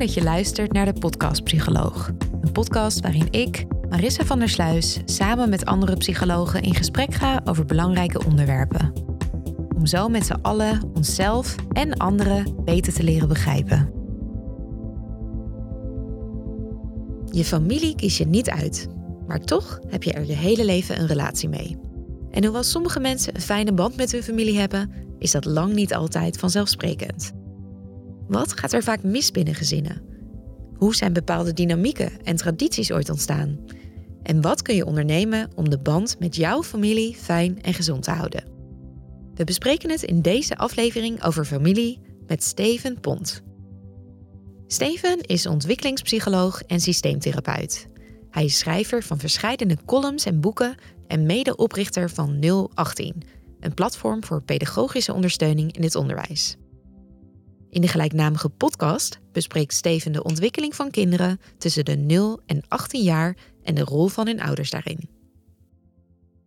Dat je luistert naar de Podcast Psycholoog. Een podcast waarin ik, Marissa van der Sluis, samen met andere psychologen in gesprek ga over belangrijke onderwerpen. Om zo met z'n allen onszelf en anderen beter te leren begrijpen. Je familie kies je niet uit, maar toch heb je er je hele leven een relatie mee. En hoewel sommige mensen een fijne band met hun familie hebben, is dat lang niet altijd vanzelfsprekend. Wat gaat er vaak mis binnen gezinnen? Hoe zijn bepaalde dynamieken en tradities ooit ontstaan? En wat kun je ondernemen om de band met jouw familie fijn en gezond te houden? We bespreken het in deze aflevering over familie met Steven Pont. Steven is ontwikkelingspsycholoog en systeemtherapeut. Hij is schrijver van verschillende columns en boeken en medeoprichter van 018, een platform voor pedagogische ondersteuning in het onderwijs. In de gelijknamige podcast bespreekt Steven de ontwikkeling van kinderen tussen de 0 en 18 jaar en de rol van hun ouders daarin.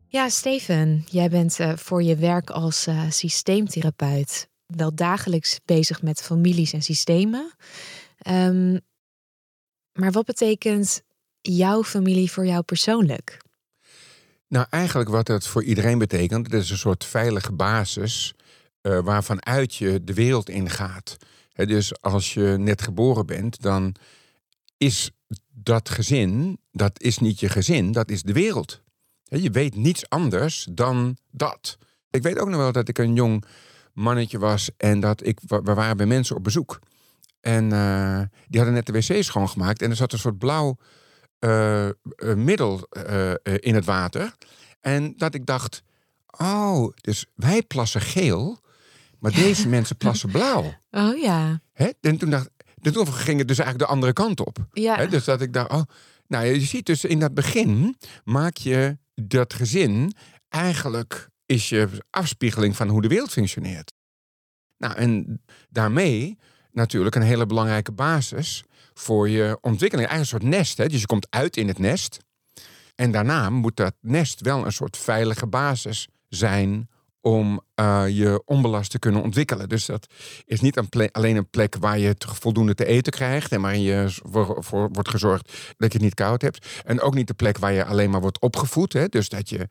Ja, Steven, jij bent uh, voor je werk als uh, systeemtherapeut wel dagelijks bezig met families en systemen. Um, maar wat betekent jouw familie voor jou persoonlijk? Nou, eigenlijk wat het voor iedereen betekent, het is een soort veilige basis uh, waarvan uit je de wereld ingaat. He, dus als je net geboren bent, dan is dat gezin, dat is niet je gezin, dat is de wereld. Je weet niets anders dan dat. Ik weet ook nog wel dat ik een jong mannetje was en dat ik, we waren bij mensen op bezoek. En uh, die hadden net de wc schoongemaakt en er zat een soort blauw uh, middel in het water. En dat ik dacht, oh, dus wij plassen geel maar deze mensen plassen blauw. Oh ja. Hè? En toen dacht toen ging het dus eigenlijk de andere kant op. Ja. Hè? Dus dat ik dacht, oh, nou je ziet dus in dat begin maak je dat gezin eigenlijk is je afspiegeling van hoe de wereld functioneert. Nou, en daarmee natuurlijk een hele belangrijke basis voor je ontwikkeling. Eigenlijk een soort nest. Hè? Dus je komt uit in het nest. En daarna moet dat nest wel een soort veilige basis zijn om uh, je onbelast te kunnen ontwikkelen. Dus dat is niet een alleen een plek waar je voldoende te eten krijgt en waarin je voor, voor, wordt gezorgd dat je het niet koud hebt. En ook niet de plek waar je alleen maar wordt opgevoed. Hè? Dus dat je,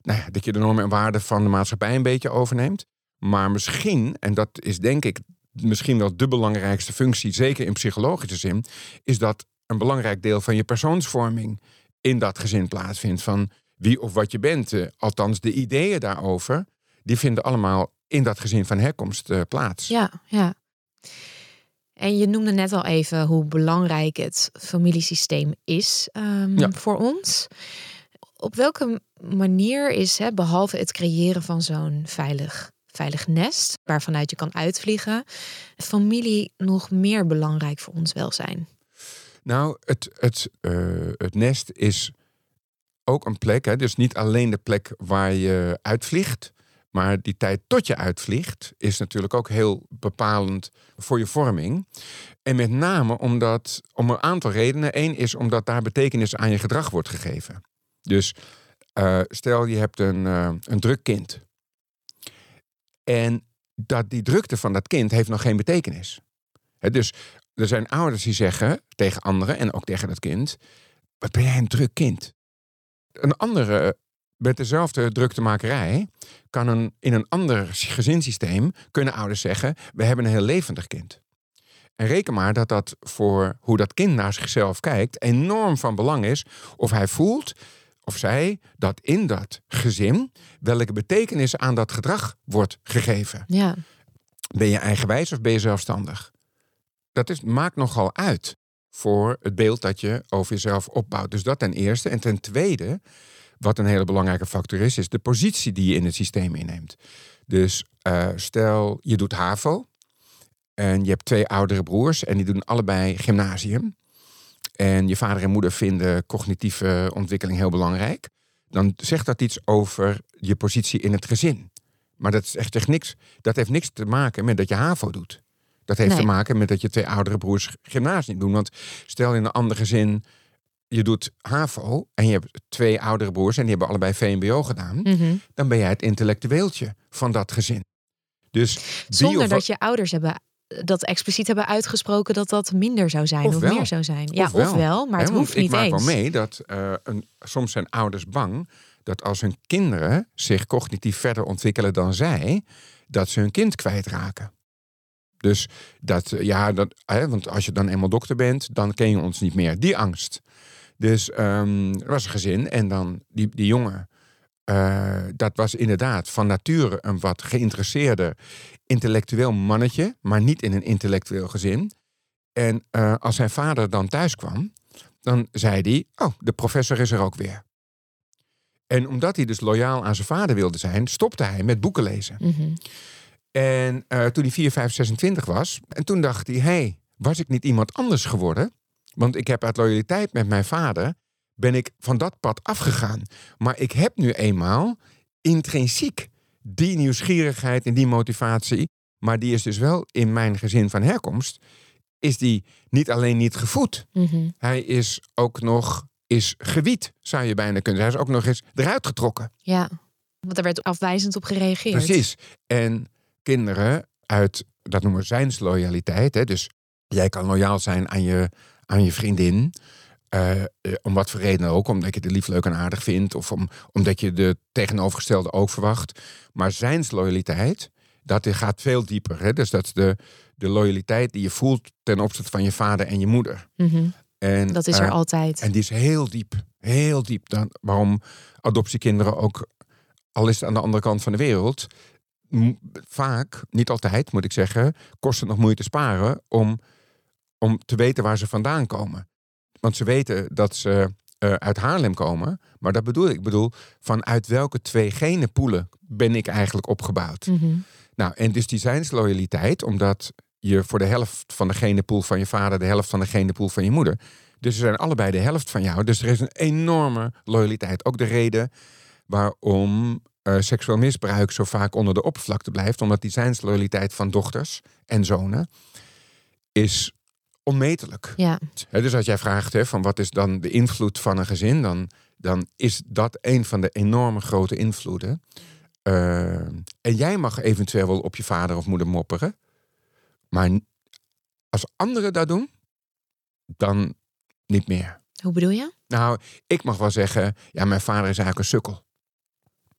nou ja, dat je de normen en waarden van de maatschappij een beetje overneemt. Maar misschien, en dat is denk ik misschien wel de belangrijkste functie, zeker in psychologische zin, is dat een belangrijk deel van je persoonsvorming in dat gezin plaatsvindt. Van wie of wat je bent. Uh, althans, de ideeën daarover die vinden allemaal in dat gezin van herkomst uh, plaats. Ja, ja. En je noemde net al even hoe belangrijk het familiesysteem is um, ja. voor ons. Op welke manier is, hè, behalve het creëren van zo'n veilig, veilig nest, waarvanuit je kan uitvliegen, familie nog meer belangrijk voor ons welzijn? Nou, het, het, uh, het nest is ook een plek, hè, dus niet alleen de plek waar je uitvliegt, maar die tijd tot je uitvliegt is natuurlijk ook heel bepalend voor je vorming. En met name omdat, om een aantal redenen. Eén is omdat daar betekenis aan je gedrag wordt gegeven. Dus uh, stel je hebt een, uh, een druk kind. En dat die drukte van dat kind heeft nog geen betekenis. Dus er zijn ouders die zeggen tegen anderen en ook tegen dat kind: Wat ben jij een druk kind? Een andere met dezelfde druktemakerij kan een, in een ander gezinssysteem kunnen ouders zeggen: we hebben een heel levendig kind. En reken maar dat dat voor hoe dat kind naar zichzelf kijkt enorm van belang is of hij voelt of zij dat in dat gezin welke betekenis aan dat gedrag wordt gegeven. Ja. Ben je eigenwijs of ben je zelfstandig? Dat is, maakt nogal uit voor het beeld dat je over jezelf opbouwt. Dus dat ten eerste. En ten tweede, wat een hele belangrijke factor is, is de positie die je in het systeem inneemt. Dus uh, stel je doet HAVO en je hebt twee oudere broers en die doen allebei gymnasium. En je vader en moeder vinden cognitieve ontwikkeling heel belangrijk. Dan zegt dat iets over je positie in het gezin. Maar dat is echt, echt niks. Dat heeft niks te maken met dat je HAVO doet. Dat heeft Nee. te maken met dat je twee oudere broers gymnasium doen. Want stel in een ander gezin, je doet HAVO en je hebt twee oudere broers en die hebben allebei VMBO gedaan. Mhm. Dan ben jij het intellectueeltje van dat gezin. Dus Zonder dat je ouders hebben dat expliciet hebben uitgesproken dat dat minder zou zijn of, meer zou zijn. Ja, Ofwel. ofwel, maar het hoeft ik niet maak eens. wel mee dat eh, een, soms zijn ouders bang dat als hun kinderen zich cognitief verder ontwikkelen dan zij, dat ze hun kind kwijtraken. Dus dat, eh, ja, dat, hè, want als je dan eenmaal dokter bent, dan ken je ons niet meer. Die angst. Dus ehm, er was een gezin en dan die, die jongen, eh, dat was inderdaad van nature een wat geïnteresseerde intellectueel mannetje, maar niet in een intellectueel gezin. En eh, als zijn vader dan thuis kwam, dan zei hij: Oh, de professor is er ook weer. En omdat hij dus loyaal aan zijn vader wilde zijn, stopte hij met boeken lezen. Mhm. En eh, toen hij 4, 5, 26 was, en toen dacht hij: hey, was ik niet iemand anders geworden? Want ik heb uit loyaliteit met mijn vader, ben ik van dat pad afgegaan. Maar ik heb nu eenmaal intrinsiek die nieuwsgierigheid en die motivatie. Maar die is dus wel in mijn gezin van herkomst, is die niet alleen niet gevoed. Mhm. Hij is ook nog is gewied, zou je bijna kunnen zeggen. Hij is ook nog eens eruit getrokken. Ja, want daar werd afwijzend op gereageerd. Precies. En kinderen uit, dat noemen we zijnsloyaliteit. Hè? Dus jij kan loyaal zijn aan je, aan je vriendin. eh, eh, om wat voor reden ook. Omdat je de lief, leuk en aardig vindt. Of om, omdat je de tegenovergestelde ook verwacht. Maar zijnsloyaliteit, dat gaat veel dieper. Hè? Dus dat is de, de loyaliteit die je voelt ten opzichte van je vader en je moeder. Mhm. En, Dat is er eh, altijd. En die is heel diep. Heel diep. Dan, waarom adoptiekinderen ook, al is het aan de andere kant van de wereld, vaak, niet altijd moet ik zeggen, kost het nog moeite sparen om, om te weten waar ze vandaan komen. Want ze weten dat ze eh, uit Haarlem komen. Maar dat bedoel ik. Ik bedoel, vanuit welke twee genenpoelen ben ik eigenlijk opgebouwd? Mhm. Nou, en dus die zijnsloyaliteit, omdat je voor de helft van de genenpool van je vader, de helft van de genenpool van je moeder. Dus ze zijn allebei de helft van jou. Dus er is een enorme loyaliteit. Ook de reden waarom eh, seksueel misbruik zo vaak onder de oppervlakte blijft, omdat die zijnsloyaliteit van dochters en zonen is onmetelijk. Ja, dus als jij vraagt hè, van wat is dan de invloed van een gezin, dan, dan is dat een van de enorme grote invloeden. Eh, en jij mag eventueel wel op je vader of moeder mopperen. Maar als anderen dat doen, dan niet meer. hoe bedoel je? Nou, ik mag wel zeggen, ja, mijn vader is eigenlijk een sukkel.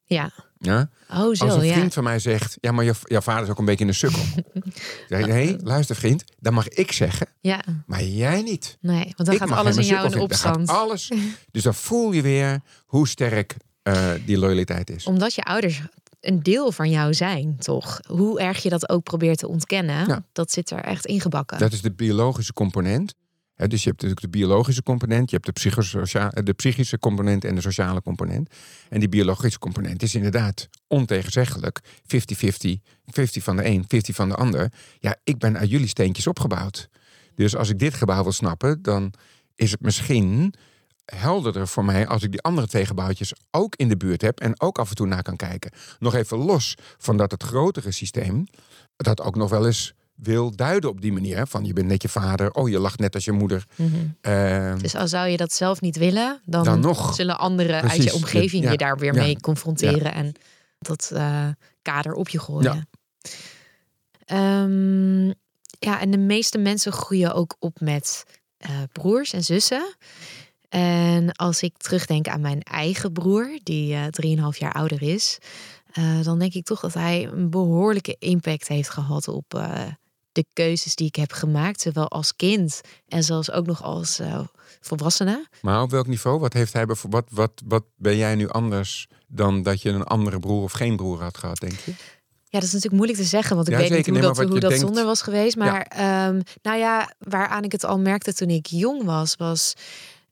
Ja. Ja? Oh, zo, Als een ja. vriend van mij zegt, ja, maar jouw vader is ook een beetje een sukkel. Dan zeg ik, nee, luister vriend, dat mag ik zeggen, Ja, maar jij niet. nee, want dan Ik gaat alles in jou in sukkel. Dan opstand. alles. Dus dan voel je weer hoe sterk eh, die loyaliteit is. Omdat je ouders een deel van jou zijn, toch? Hoe erg je dat ook probeert te ontkennen, Ja. dat zit er echt ingebakken. Dat is de biologische component. Dus je hebt natuurlijk de biologische component, je hebt de, psychosocia- de psychische component en de sociale component. En die biologische component is inderdaad ontegenzeggelijk 50-50, 50 van de een, 50 van de ander. Ja, ik ben uit jullie steentjes opgebouwd. Dus als ik dit gebouw wil snappen, dan is het misschien helderder voor mij als ik die andere twee gebouwtjes ook in de buurt heb en ook af en toe naar kan kijken. Nog even los van dat het grotere systeem dat ook nog wel eens wil duiden op die manier. Van je bent net je vader, oh je lacht net als je moeder. Mhm. Eh, Dus al zou je dat zelf niet willen, dan, Dan nog. zullen anderen uit je omgeving Ja, je daar weer ja, mee confronteren en dat eh, kader op je gooien. Ja. Ehm, ja, en de meeste mensen groeien ook op met eh, broers en zussen. En als ik terugdenk aan mijn eigen broer, die uh, 3,5 jaar ouder is, uh, dan denk ik toch dat hij een behoorlijke impact heeft gehad op uh, de keuzes die ik heb gemaakt, zowel als kind en zelfs ook nog als uh, volwassene. Maar op welk niveau? Wat heeft hij bijvoorbeeld? Wat, wat, wat ben jij nu anders dan dat je een andere broer of geen broer had gehad, denk je? Ja, dat is natuurlijk moeilijk te zeggen, want ik Ja, weet zeker. niet hoe Nee, dat, hoe dat denkt- zonder was geweest. Maar ehm, nou ja, waaraan ik het al merkte toen ik jong was, was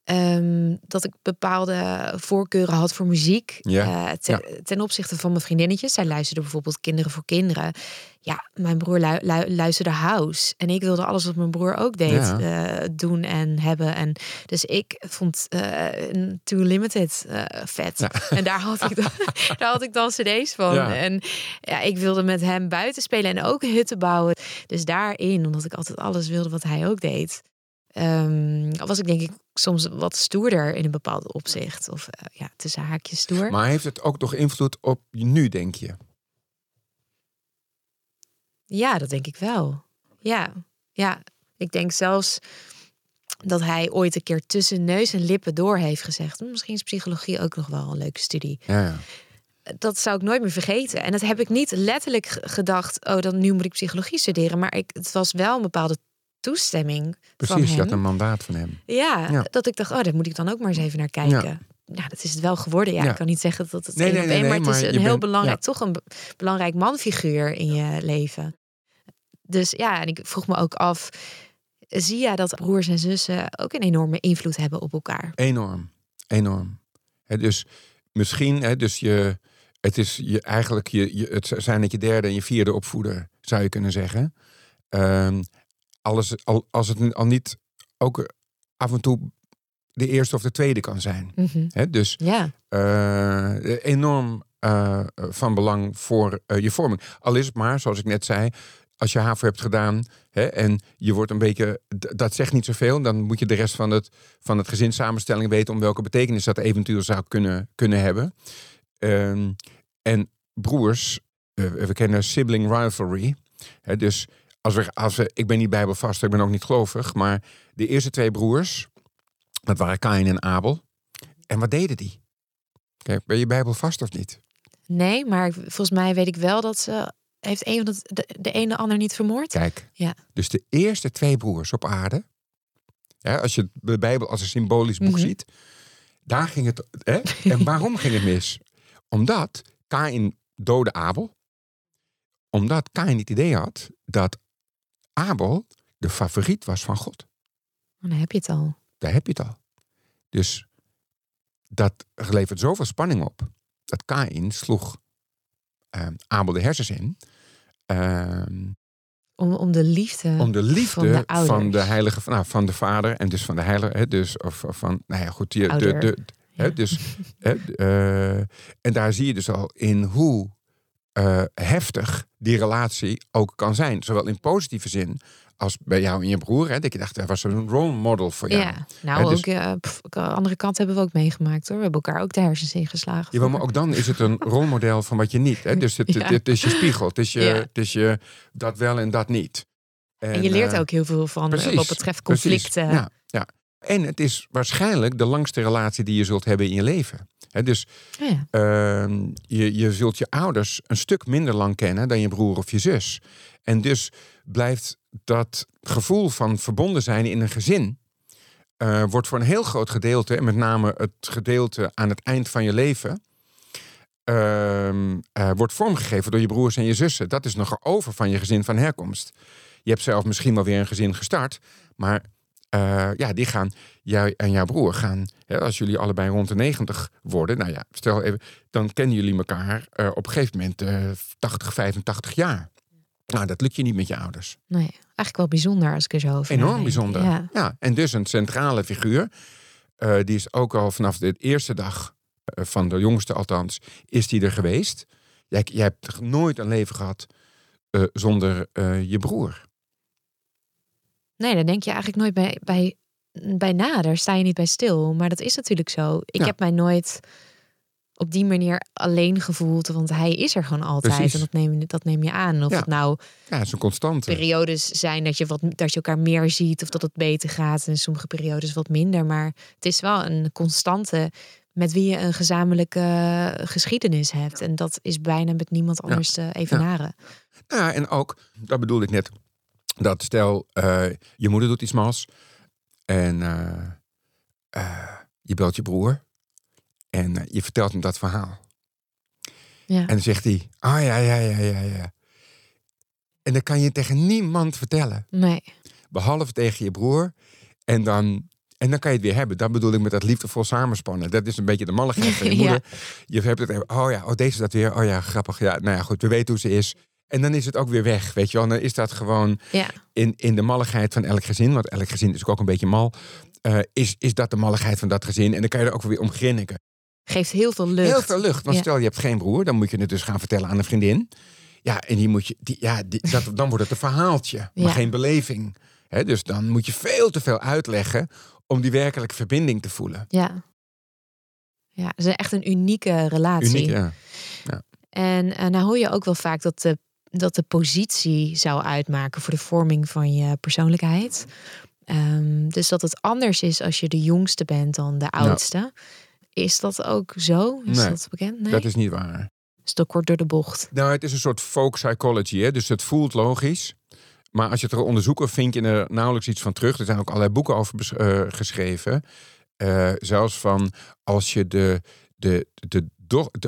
ehm, dat ik bepaalde voorkeuren had voor muziek. Ja, eh, ten, ten opzichte van mijn vriendinnetjes. Zij luisterden bijvoorbeeld Kinderen voor Kinderen. Ja, mijn broer lu- lu- luisterde house. En ik wilde alles wat mijn broer ook deed Ja. eh, doen en hebben. En dus ik vond eh Too Limited eh, vet. Ja. En daar had, ik dan, daar had ik dan cd's van. Ja. En ja, ik wilde met hem buiten spelen en ook hutten bouwen. Dus daarin, omdat ik altijd alles wilde wat hij ook deed, ehm, was ik denk ik soms wat stoerder in een bepaald opzicht. Of ja, tussen haakjes stoer. Maar heeft het ook nog invloed op je nu, denk je? Ja, dat denk ik wel. Ja, ja. Ik denk zelfs dat hij ooit een keer tussen neus en lippen door heeft gezegd. "Hm, Misschien is psychologie ook nog wel een leuke studie. Ja, ja. dat zou ik nooit meer vergeten. En dat heb ik niet letterlijk gedacht, oh, dan nu moet ik psychologie studeren. Maar ik, het was wel een bepaalde toestemming van Precies, je hem. had een mandaat van hem. Ja, Ja. dat ik dacht, oh, daar moet ik dan ook maar eens even naar kijken. Nou, dat is het wel geworden. Ja, Ja. ik kan niet zeggen dat het Nee, één nee, op nee, maar het is maar een je heel bent- belangrijk, ja. toch een be- belangrijk manfiguur in je leven. Dus ja, en ik vroeg me ook af, zie jij dat broers en zussen ook een enorme invloed hebben op elkaar? Enorm, enorm. Dus misschien, hè, dus je, het is je, eigenlijk, je, je, het zijn het je derde en je vierde opvoeder, zou je kunnen zeggen. Ehm, alles, al, als het al niet ook af en toe de eerste of de tweede kan zijn. Hè, dus Ja, eh, enorm eh, van belang voor eh, je vorming. Al is het maar, zoals ik net zei, als je HAVO hebt gedaan hè, en je wordt een beetje, dat zegt niet zoveel, dan moet je de rest van het, van het gezinssamenstelling weten om welke betekenis dat eventueel zou kunnen, kunnen hebben. Ehm, en broers, eh, we kennen sibling rivalry. Hè, dus als we, als we, ik ben niet bijbelvast, ik ben ook niet gelovig, maar de eerste twee broers, dat waren Kain en Abel. En wat deden die? Kijk, ben je bijbelvast of niet? nee, maar volgens mij weet ik wel dat ze... Heeft een van de, de, de ene ander niet vermoord? Kijk, Ja. dus de eerste twee broers op aarde, ja, als je de Bijbel als een symbolisch boek Mhm. ziet, daar ging het. Hè? En waarom ging het mis? Omdat Kain doodde Abel, omdat Kain het idee had dat Abel de favoriet was van God. Oh, dan heb je het al. Daar heb je het al. Dus dat levert zoveel spanning op. Dat Kain sloeg eh, Abel de hersens in. Ehm, Om, om de liefde, om de liefde van de, van de, heilige, nou, van de vader en dus van de heilige, hè, dus of, of van, nou ja, goed, je, de, Ouder. de, hè, Ja. dus, hè, eh, en daar zie je dus al in hoe eh, heftig die relatie ook kan zijn, zowel in positieve zin als bij jou en je broer. Hè, dat je dacht, hij was een role model voor jou. Ja, nou, dus- ook pff, de andere kant hebben we ook meegemaakt hoor. We hebben elkaar ook de hersens ingeslagen. Ja, maar ook dan is het een rolmodel van wat je niet. Hè? Dus het, het, Ja. het is je spiegel. Het is je, Ja. het is je dat wel en dat niet. En je leert eh, ook heel veel van eh, precies, wat betreft conflicten. Ja, ja. En het is waarschijnlijk de langste relatie die je zult hebben in je leven. Hè, dus Ja, ja. ehm, je, je zult je ouders een stuk minder lang kennen dan je broer of je zus. En dus blijft dat gevoel van verbonden zijn in een gezin. eh, wordt voor een heel groot gedeelte, en met name het gedeelte aan het eind van je leven. ehm, eh, wordt vormgegeven door je broers en je zussen. Dat is nog over van je gezin van herkomst. Je hebt zelf misschien wel weer een gezin gestart, maar eh, ja, die gaan, jij en jouw broer gaan, hè, als jullie allebei rond de 90 worden, nou ja, stel even, dan kennen jullie elkaar op een gegeven moment eh 80, 85 jaar. Nou, dat lukt je niet met je ouders. Nee, eigenlijk wel bijzonder als ik er zo over Enorm bijzonder. Ja. Ja. en dus een centrale figuur. eh, die is ook al vanaf de eerste dag, eh, van de jongste althans, is die er geweest. Jij, jij hebt nooit een leven gehad eh, zonder je broer. Nee, daar denk je eigenlijk nooit bij, bij, bij na. Daar sta je niet bij stil. Maar dat is natuurlijk zo. Ik Ja. heb mij nooit op die manier alleen gevoeld. Want hij is er gewoon altijd. Precies. En dat neem, je- dat neem je aan. Of Ja. het nou Ja, het is een constante. periodes zijn dat je, wat, dat je elkaar meer ziet. Of dat het beter gaat. En sommige periodes wat minder. Maar het is wel een constante met wie je een gezamenlijke geschiedenis hebt. En dat is bijna met niemand anders te evenaren. Ja, en ook, dat bedoelde ik net, dat stel, eh, je moeder doet iets mals en eh, eh, je belt je broer en eh, je vertelt hem dat verhaal. Ja. En dan zegt hij, ah ja, ja, ja, ja, ja. En dan kan je tegen niemand vertellen, Nee. behalve tegen je broer. En dan, en dan kan je het weer hebben. Dat bedoel ik met dat liefdevol samenspannen. Dat is een beetje de malligheid van je Ja. moeder. Je hebt het even, oh ja, oh deze is dat weer. Oh ja, grappig. Ja, nou ja, goed, we weten hoe ze is. En dan is het ook weer weg, weet je wel. Dan is dat gewoon Ja. in, in de malligheid van elk gezin. Want elk gezin is ook een beetje mal. eh, is, is dat de malligheid van dat gezin. En dan kan je er ook weer om grinniken. Geeft heel veel lucht. Heel veel lucht. Want Ja. stel je hebt geen broer, dan moet je het dus gaan vertellen aan een vriendin. Ja, en die moet je, die, ja, die, dat, dan wordt het een verhaaltje, maar Ja. geen beleving. Hè, dus dan moet je veel te veel uitleggen om die werkelijke verbinding te voelen. Ja. Ja, het is echt een unieke relatie. Uniek, ja. En eh, nou hoor je ook wel vaak dat de, dat de positie zou uitmaken voor de vorming van je persoonlijkheid. Ehm, dus dat het anders is als je de jongste bent dan de oudste. Is dat ook zo? Is Nee, dat bekend? Nee. Dat is niet waar. is te kort door de bocht. Nou, het is een soort folk psychology, hè? dus het voelt logisch. Maar als je het er onderzoekt, vind je er nauwelijks iets van terug. Er zijn ook allerlei boeken over eh, geschreven. Eh, zelfs van als je de, de, de,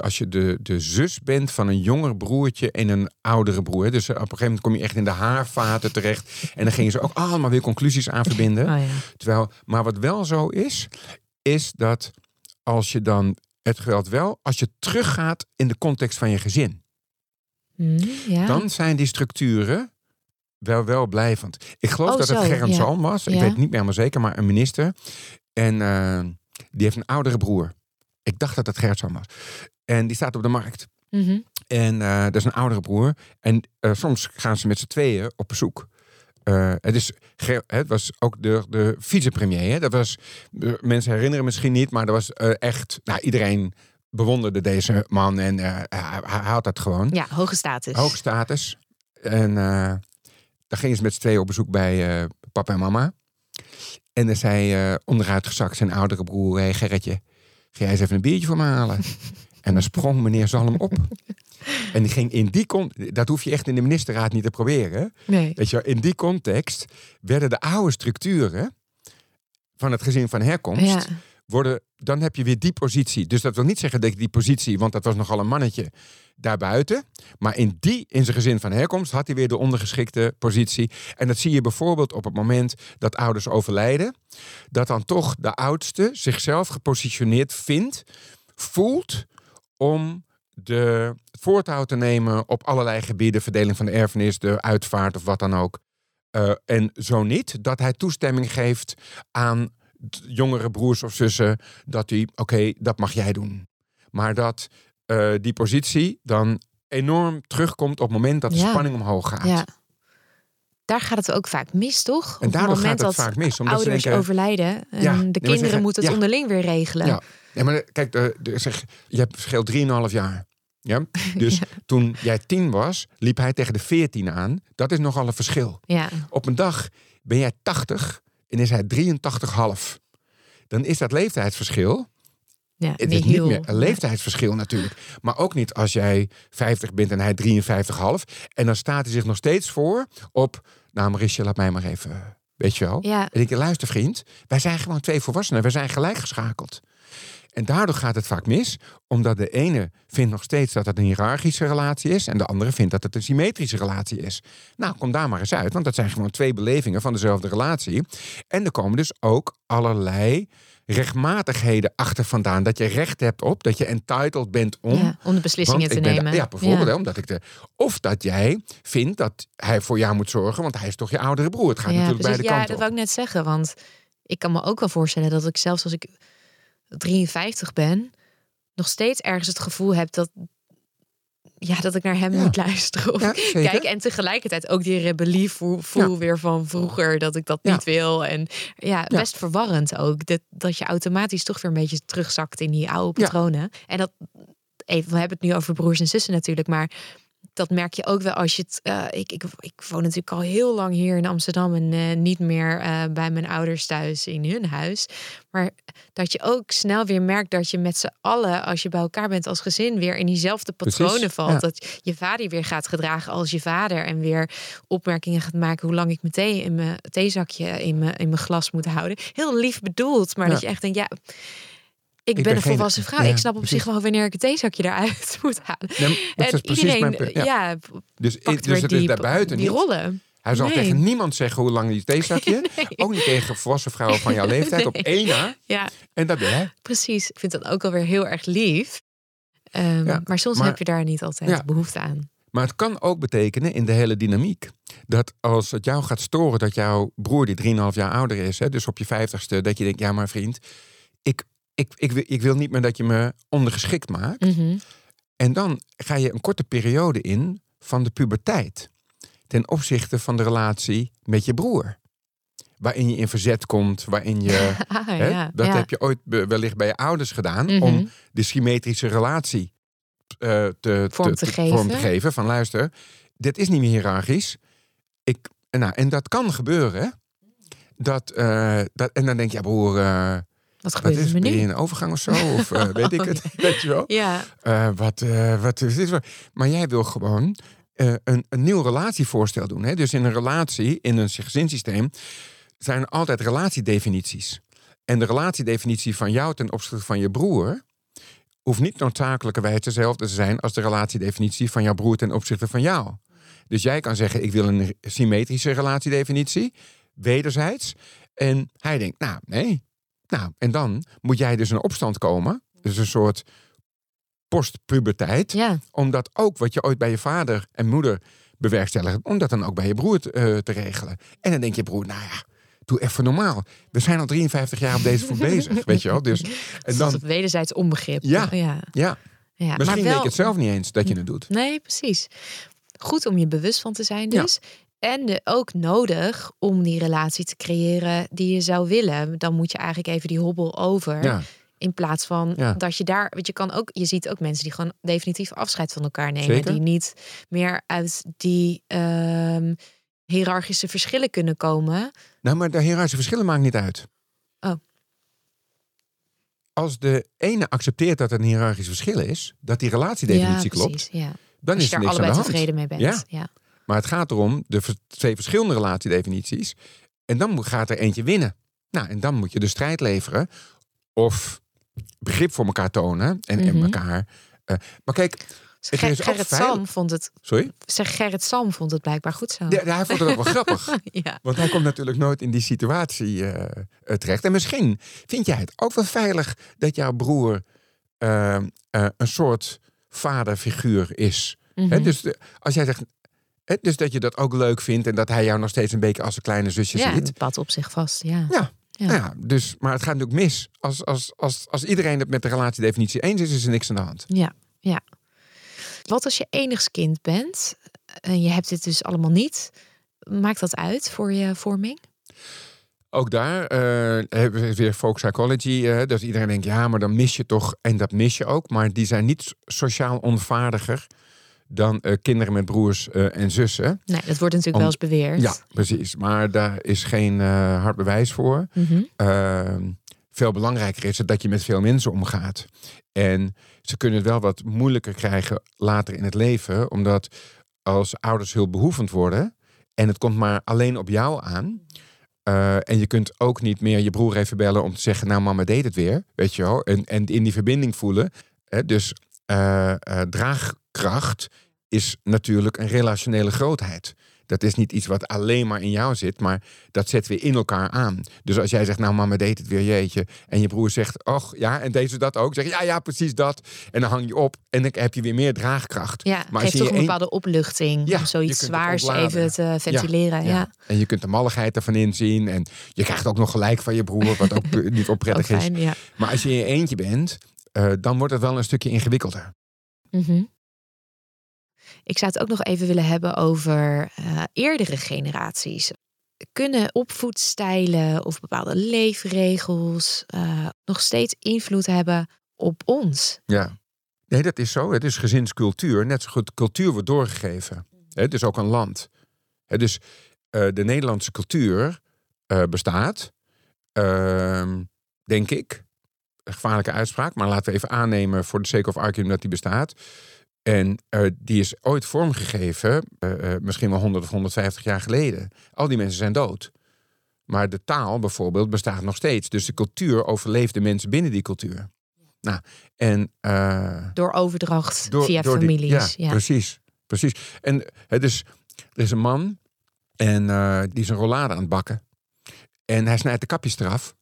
als je de, de zus bent van een jonger broertje en een oudere broer. Dus op een gegeven moment kom je echt in de haarvaten terecht. En dan gingen ze ook allemaal weer conclusies aan verbinden. Oh ja. Terwijl, maar wat wel zo is, is dat als je dan, het geldt wel, als je teruggaat in de context van je gezin. Hm, ja. Dan zijn die structuren wel wel blijvend. Ik geloof Oh, dat het Gerrit ja. Was. Ik Ja. weet het niet meer helemaal zeker, maar een minister. En eh, die heeft een oudere broer. Ik dacht dat het Gerrit Salm was. En die staat op de markt. Mhm. En eh, dat is een oudere broer. En eh, soms gaan ze met z'n tweeën op bezoek. Eh, het, is, het was ook de, de vicepremier. Hè? Dat was, mensen herinneren misschien niet, maar dat was eh, echt. Nou, iedereen bewonderde deze man en eh, hij, had dat gewoon. ja, hoge status. Hoge status. En dan gingen ze met z'n tweeën op bezoek bij papa en mama. En dan zei eh onderuitgezakt zijn oudere broer, hey Gerritje, ga jij eens even een biertje voor me halen? en dan sprong meneer Zalm op. En die ging in die context, dat hoef je echt in de ministerraad niet te proberen. Nee. Weet je, in die context werden de oude structuren van het gezin van herkomst, Ja. worden, dan heb je weer die positie. Dus dat wil niet zeggen dat ik die positie, want dat was nogal een mannetje daarbuiten. Maar in die, in zijn gezin van herkomst, had hij weer de ondergeschikte positie. En dat zie je bijvoorbeeld op het moment dat ouders overlijden. Dat dan toch de oudste zichzelf gepositioneerd vindt, voelt om de voortouw te nemen op allerlei gebieden. Verdeling van de erfenis, de uitvaart of wat dan ook. Eh, en zo niet, dat hij toestemming geeft aan jongere broers of zussen dat hij, oké, dat mag jij doen. Maar dat eh, die positie dan enorm terugkomt op het moment dat de Ja. spanning omhoog gaat. ja. Daar gaat het ook vaak mis, toch? Op En het moment gaat het dat vaak mis. Omdat ze ouders denken, overlijden en Ja, de kinderen zeggen- moeten het onderling weer regelen. Ja. Maar kijk, de, de, zeg, je hebt verschil 3,5 jaar. Ja? Dus toen jij tien was, liep hij tegen de 14 aan. Dat is nogal een verschil. Ja. Op een dag ben jij 80 en is hij 83,5. Dan is dat leeftijdsverschil. Ja, Het is niet niet heel- meer een leeftijdsverschil natuurlijk. Maar ook niet als jij 50 bent en hij 53,5. En dan staat hij zich nog steeds voor op... Nou Marisje, laat mij maar even... Weet je wel? Ja, En ik luister vriend, wij zijn gewoon twee volwassenen. Wij zijn gelijk geschakeld. En daardoor gaat het vaak mis, omdat de ene vindt nog steeds dat het een hiërarchische relatie is en de andere vindt dat het een symmetrische relatie is. Nou, kom daar maar eens uit, want dat zijn gewoon twee belevingen van dezelfde relatie. En er komen dus ook allerlei rechtmatigheden achter vandaan. Dat je recht hebt op, dat je entitled bent om. ja, om de beslissingen te de- nemen. ja, bijvoorbeeld, Ja. omdat ik de. Of dat jij vindt dat hij voor jou moet zorgen, want hij is toch je oudere broer. Het gaat ja, natuurlijk precies. beide ja, kanten dat op. wou ik net zeggen. Want ik kan me ook wel voorstellen dat ik zelfs als ik 53 ben, nog steeds ergens het gevoel heb dat, ja, dat ik naar hem Ja. moet luisteren. Of Ja, kijk, en tegelijkertijd ook die rebellie voel, voel Ja. weer van vroeger dat ik dat niet wil. En ja, best verwarrend ook. Dat, dat je automatisch toch weer een beetje terugzakt in die oude patronen. En dat, even, we hebben het nu over broers en zussen natuurlijk, maar dat merk je ook wel als je het. eh, ik, ik, ik woon natuurlijk al heel lang hier in Amsterdam en eh, niet meer eh, bij mijn ouders thuis in hun huis. Maar dat je ook snel weer merkt dat je met z'n allen, als je bij elkaar bent als gezin, weer in diezelfde Precies, patronen valt. ja. Dat je vader weer gaat gedragen als je vader en weer opmerkingen gaat maken hoe lang ik mijn thee in mijn theezakje in mijn, in mijn glas moet houden. Heel lief bedoeld, maar Ja. dat je echt denkt, ja. Ik, ben, ben een volwassen vrouw. ja, ik snap op precies. zich wel wanneer ik het theezakje eruit moet halen. Nee, dat en is precies iedereen, mijn punt. Ja. ja, dus dus het is daarbuiten die niet. rollen. Hij zal Nee. tegen niemand zeggen hoe lang die theezakje. Ook niet tegen volwassen vrouwen van jouw leeftijd op Nee. één na. Ja, En dat ben jij. precies. Ik vind dat ook alweer heel erg lief. Ehm, Ja, maar soms maar- heb je daar niet altijd Ja. behoefte aan. Maar het kan ook betekenen in de hele dynamiek. Dat als het jou gaat storen dat jouw broer, die 3,5 jaar ouder is, hè, dus op je vijftigste, dat je denkt: ja, maar vriend, ik, ik, ik, wil- ik wil niet meer dat je me ondergeschikt maakt. Mhm. En dan ga je een korte periode in van de puberteit. Ten opzichte van de relatie met je broer. Waarin je in verzet komt, waarin je. Ah, hè, ja. dat ja. heb je ooit wellicht bij je ouders gedaan. Mhm. Om de symmetrische relatie eh, te, Vorm te geven. vorm te geven. Van luister, dit is niet meer hiërarchisch. Ik, nou, en dat kan gebeuren. Dat, eh, dat, en dan denk je, ja, broer, eh, Wat wat gebeurt is er ben je nu? in een overgang of zo? Of eh, weet ik het? Weet je wel? Ja, Eh, wat, eh, wat is dit? Maar jij wil gewoon een, een nieuw relatievoorstel doen. Hè? Dus in een relatie, in een gezinssysteem, zijn er altijd relatiedefinities. En de relatiedefinitie van jou ten opzichte van je broer hoeft niet noodzakelijkerwijs dezelfde te zijn als de relatiedefinitie van jouw broer ten opzichte van jou. Dus jij kan zeggen, ik wil een symmetrische relatiedefinitie, wederzijds. En hij denkt, nou, nee. Nou, en dan moet jij dus in opstand komen. Dus een soort postpuberteit. ja. Om dat ook wat je ooit bij je vader en moeder bewerkstelligt, om dat dan ook bij je broer te, eh, te regelen. En dan denk je broer, nou ja, doe even normaal. We zijn al 53 jaar op deze voet bezig, weet je wel. Dus, en dan, het wederzijds onbegrip. Ja. ja. ja, ja. misschien maar weet wel, je het zelf niet eens dat je het doet. Nee, precies. Goed om je bewust van te zijn Ja. En ook nodig om die relatie te creëren die je zou willen. Dan moet je eigenlijk even die hobbel over. Ja, In plaats van Ja. dat je daar, want je kan ook, je ziet ook mensen die gewoon definitief afscheid van elkaar nemen, Zeker. die niet meer uit die ehm hiërarchische verschillen kunnen komen. nou, maar de hiërarchische verschillen maakt niet uit. Oh. Als de ene accepteert dat er een hiërarchisch verschil is, dat die relatiedefinitie ja, klopt, ja. dan Als is je er niks aan de allebei hand. tevreden mee bent. Ja. Ja. Maar het gaat erom de twee verschillende relatiedefinities. En dan gaat er eentje winnen. Nou, en dan moet je de strijd leveren. Of begrip voor elkaar tonen. En, en Mhm. elkaar. eh, maar kijk, Ger- Gerrit Sam vond het, sorry. zeg Gerrit Sam vond het blijkbaar goed zo. Ja, hij vond het ook wel grappig. ja. Want hij komt natuurlijk nooit in die situatie eh, eh, terecht. En misschien vind jij het ook wel veilig dat jouw broer een soort vaderfiguur is. Mhm. dus de- als jij zegt. Dus dat je dat ook leuk vindt en dat hij jou nog steeds een beetje als een kleine zusje ja, ziet. het pad op zich vast. Ja. Ja. Ja. Nou ja, dus, maar het gaat natuurlijk mis. Als, als, als, als iedereen het met de relatiedefinitie eens is, is er niks aan de hand. Ja, ja. Wat als je enigskind bent en je hebt dit dus allemaal niet? Maakt dat uit voor je vorming? Ook daar eh, hebben we weer folk psychology. eh, dat iedereen denkt, ja, maar dan mis je toch. En dat mis je ook. Maar die zijn niet sociaal onvaardiger dan eh, kinderen met broers eh, en zussen. Nee, dat wordt natuurlijk Om- wel eens beweerd. Ja, precies. Maar daar is geen eh, hard bewijs voor. Mhm. Uh, veel belangrijker is het dat je met veel mensen omgaat. En ze kunnen het wel wat moeilijker krijgen later in het leven, omdat als ouders hulpbehoevend worden en het komt maar alleen op jou aan. en je kunt ook niet meer je broer even bellen om te zeggen, nou mama deed het weer, weet je wel. En, en in die verbinding voelen. Hè, dus uh, draagkracht is natuurlijk een relationele grootheid. Dat is niet iets wat alleen maar in jou zit, maar dat zetten we in elkaar aan. Dus als jij zegt, nou mama deed het weer, jeetje. En je broer zegt, och ja, en deze dat ook. Zeg je, ja, ja, precies dat. En dan hang je op en dan heb je weer meer draagkracht. Ja, maar geeft je toch een bepaalde opluchting Ja, om zoiets zwaars even te ventileren. Ja, Ja. En je kunt de malligheid ervan inzien. En je krijgt ook nog gelijk van je broer, wat ook niet onprettig is. Maar als je in je eentje bent, uh, dan wordt het wel een stukje ingewikkelder. Mhm. Ik zou het ook nog even willen hebben over uh, eerdere generaties. Kunnen opvoedstijlen of bepaalde leefregels uh, nog steeds invloed hebben op ons? Ja, nee, dat is zo. Het is gezinscultuur. Net zo goed, cultuur wordt doorgegeven. Het is ook een land. Dus uh, de Nederlandse cultuur bestaat, ehm, denk ik. Gevaarlijke uitspraak, maar laten we even aannemen voor de sake of argument dat die bestaat. En uh, die is ooit vormgegeven, uh, uh, misschien wel 100 of 150 jaar geleden. Al die mensen zijn dood. Maar de taal bijvoorbeeld bestaat nog steeds. Dus de cultuur overleeft de mensen binnen die cultuur. Nou, en, door overdracht door, via door families. Die, ja, ja, precies. precies. En het is, er is een man en die is een rollade aan het bakken. En hij snijdt de kapjes eraf.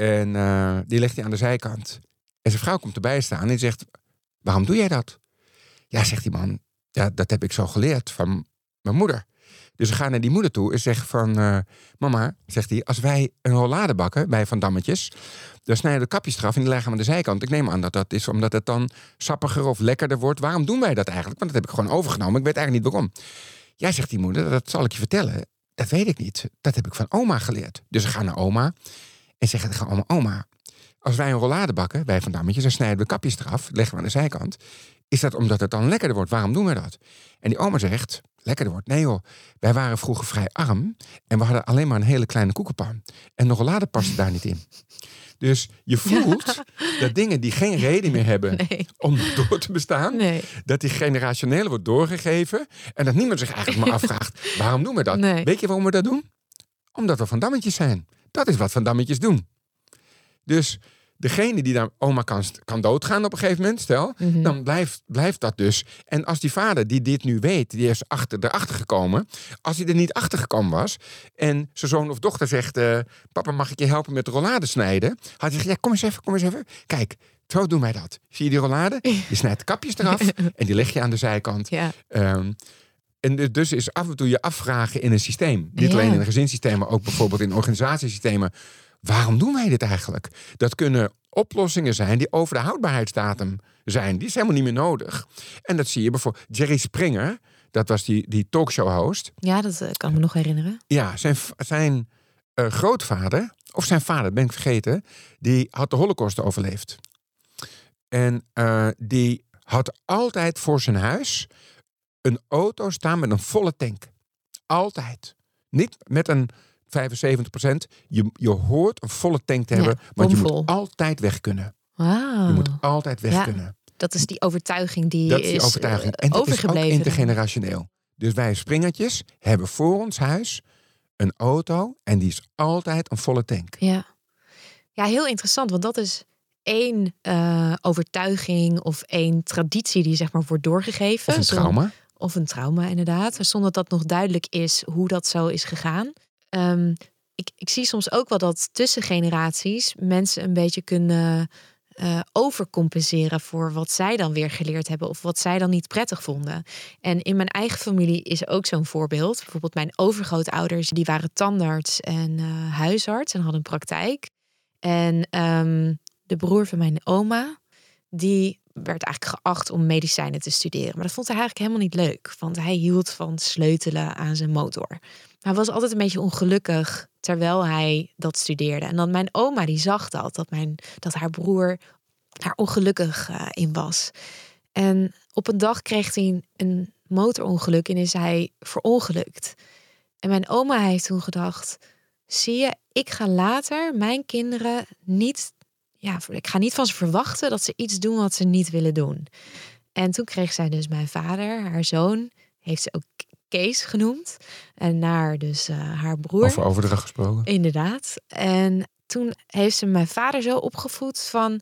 En die legt hij aan de zijkant. En zijn vrouw komt erbij staan en zegt: Waarom doe jij dat? Ja, zegt die man, ja, dat heb ik zo geleerd van mijn moeder. Dus ze gaan naar die moeder toe en zeggen van... Uh, mama, zegt hij, als wij een rollade bakken bij Van Dammetjes... dan snijden we de kapjes eraf en die leggen we aan de zijkant. Ik neem aan dat dat is omdat het dan sappiger of lekkerder wordt. Waarom doen wij dat eigenlijk? Want dat heb ik gewoon overgenomen. Ik weet eigenlijk niet waarom. Ja, zegt die moeder, dat zal ik je vertellen. Dat weet ik niet. Dat heb ik van oma geleerd. Dus ze gaan naar oma en zeggen tegen oma... oma, als wij een rollade bakken bij Van Dammetjes... dan snijden we kapjes eraf, leggen we aan de zijkant... Is dat omdat het dan lekkerder wordt? Waarom doen we dat? En die oma zegt, lekkerder wordt. Nee joh, wij waren vroeger vrij arm en we hadden alleen maar een hele kleine koekenpan. En nog later paste daar niet in. Dus je voelt dat dingen die geen reden meer hebben om door te bestaan, dat die generationele wordt doorgegeven en dat niemand zich eigenlijk maar afvraagt, waarom doen we dat? Weet je waarom we dat doen? Omdat we van dammetjes zijn. Dat is wat van dammetjes doen. Dus degene die dan oma kan, kan doodgaan op een gegeven moment, stel, mhm. dan blijft, blijft dat dus. En als die vader die dit nu weet, die is achter, erachter gekomen, als hij er niet achter gekomen was en zijn zoon of dochter zegt, uh, papa mag ik je helpen met rollade snijden, had hij gezegd, ja kom eens even, kom eens even. Kijk, zo doen wij dat. Zie je die rollade? Je snijdt de kapjes eraf en die leg je aan de zijkant. Ja. Um, en dus is af en toe je afvragen in een systeem. Niet alleen in een gezinssysteem, maar ook bijvoorbeeld in organisatiesystemen. Waarom doen wij dit eigenlijk? Dat kunnen oplossingen zijn die over de houdbaarheidsdatum zijn. Die is helemaal niet meer nodig. En dat zie je bijvoorbeeld. Jerry Springer, dat was die, die talkshow-host. Ja, dat eh, kan me nog herinneren. Ja, zijn, zijn uh, grootvader, of zijn vader, ben ik vergeten, die had de Holocaust overleefd. En uh, die had altijd voor zijn huis een auto staan met een volle tank. Altijd. Niet met een 75 procent. Je, je hoort een volle tank te hebben, want je moet altijd weg kunnen. Wow. Je moet altijd weg kunnen. Dat is die overtuiging die, dat is, die overtuiging. en dat is ook intergenerationeel. Dus wij springertjes hebben voor ons huis een auto en die is altijd een volle tank. Ja, ja heel interessant, want dat is één uh, overtuiging of één traditie die zeg maar wordt doorgegeven. Of een trauma. Of een trauma, inderdaad. Zonder dat nog duidelijk is hoe dat zo is gegaan. Um, ik, ik zie soms ook wel dat tussen generaties mensen een beetje kunnen uh, overcompenseren voor wat zij dan weer geleerd hebben of wat zij dan niet prettig vonden. En in mijn eigen familie is ook zo'n voorbeeld. Bijvoorbeeld mijn overgrootouders, die waren tandarts en uh, huisarts en hadden een praktijk. En um, de broer van mijn oma, die werd eigenlijk geacht om medicijnen te studeren. Maar dat vond hij eigenlijk helemaal niet leuk, want hij hield van sleutelen aan zijn motor. Hij was altijd een beetje ongelukkig terwijl hij dat studeerde. En dan mijn oma die zag dat, dat, mijn, dat haar broer daar ongelukkig uh, in was. En op een dag kreeg hij een motorongeluk en is hij verongelukt. En mijn oma heeft toen gedacht: zie je, ik ga later mijn kinderen niet, ja, ik ga niet van ze verwachten dat ze iets doen wat ze niet willen doen. En toen kreeg zij dus mijn vader, haar zoon, heeft ze ook Kees genoemd. En naar dus uh, haar broer. Over overdracht gesproken. Inderdaad. En toen heeft ze mijn vader zo opgevoed van...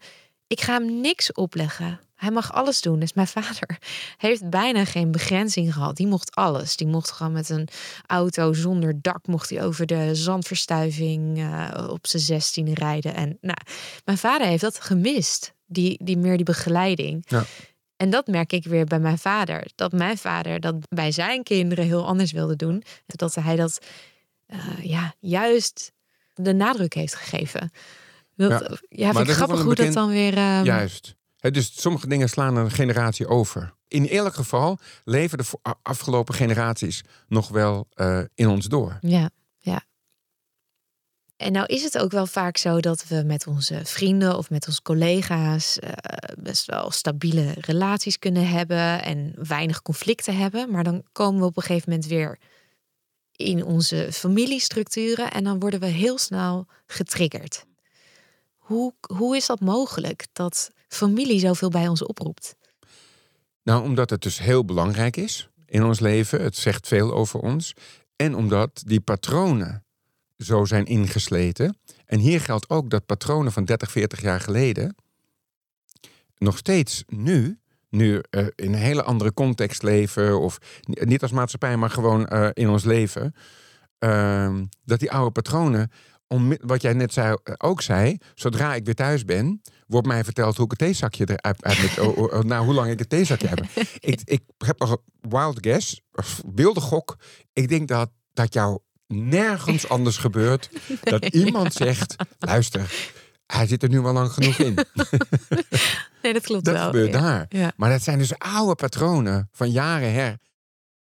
ik ga hem niks opleggen. Hij mag alles doen. Dus mijn vader heeft bijna geen begrenzing gehad. Die mocht alles. Die mocht gewoon met een auto zonder dak... mocht hij over de zandverstuiving uh, op zijn zestien rijden. En nou, mijn vader heeft dat gemist. Die, die meer die begeleiding. Ja. En dat merk ik weer bij mijn vader. Dat mijn vader dat bij zijn kinderen heel anders wilde doen. Dat hij dat uh, ja, juist de nadruk heeft gegeven. Ja, ja vind ik grappig hoe dat dan weer... Um... Juist. Dus sommige dingen slaan een generatie over. In elk geval leven de afgelopen generaties nog wel eh, in ons door. Ja, ja. En nou is het ook wel vaak zo dat we met onze vrienden of met onze collega's eh, best wel stabiele relaties kunnen hebben en weinig conflicten hebben. Maar dan komen we op een gegeven moment weer in onze familiestructuren en dan worden we heel snel getriggerd. Hoe, hoe is dat mogelijk dat familie zoveel bij ons oproept? Nou, omdat het dus heel belangrijk is in ons leven. Het zegt veel over ons. En omdat die patronen zo zijn ingesleten. En hier geldt ook dat patronen van 30, 40 jaar geleden nog steeds nu, nu eh, in een hele andere context leven, of ni- niet als maatschappij, maar gewoon eh, in ons leven, ehm, dat die oude patronen, wat jij net zei, eh, ook zei, zodra ik weer thuis ben, wordt mij verteld hoe ik het theezakje eruit uit met, oh, oh, oh, nou, hoe lang ik het theezakje heb. ik, ik heb nog een wild guess, wilde gok. Ik denk dat dat jou nergens anders gebeurt dat iemand zegt, luister, hij zit er nu wel lang genoeg in. Nee, dat klopt Dat wel. gebeurt ja. daar. Ja. Maar dat zijn dus oude patronen van jaren her.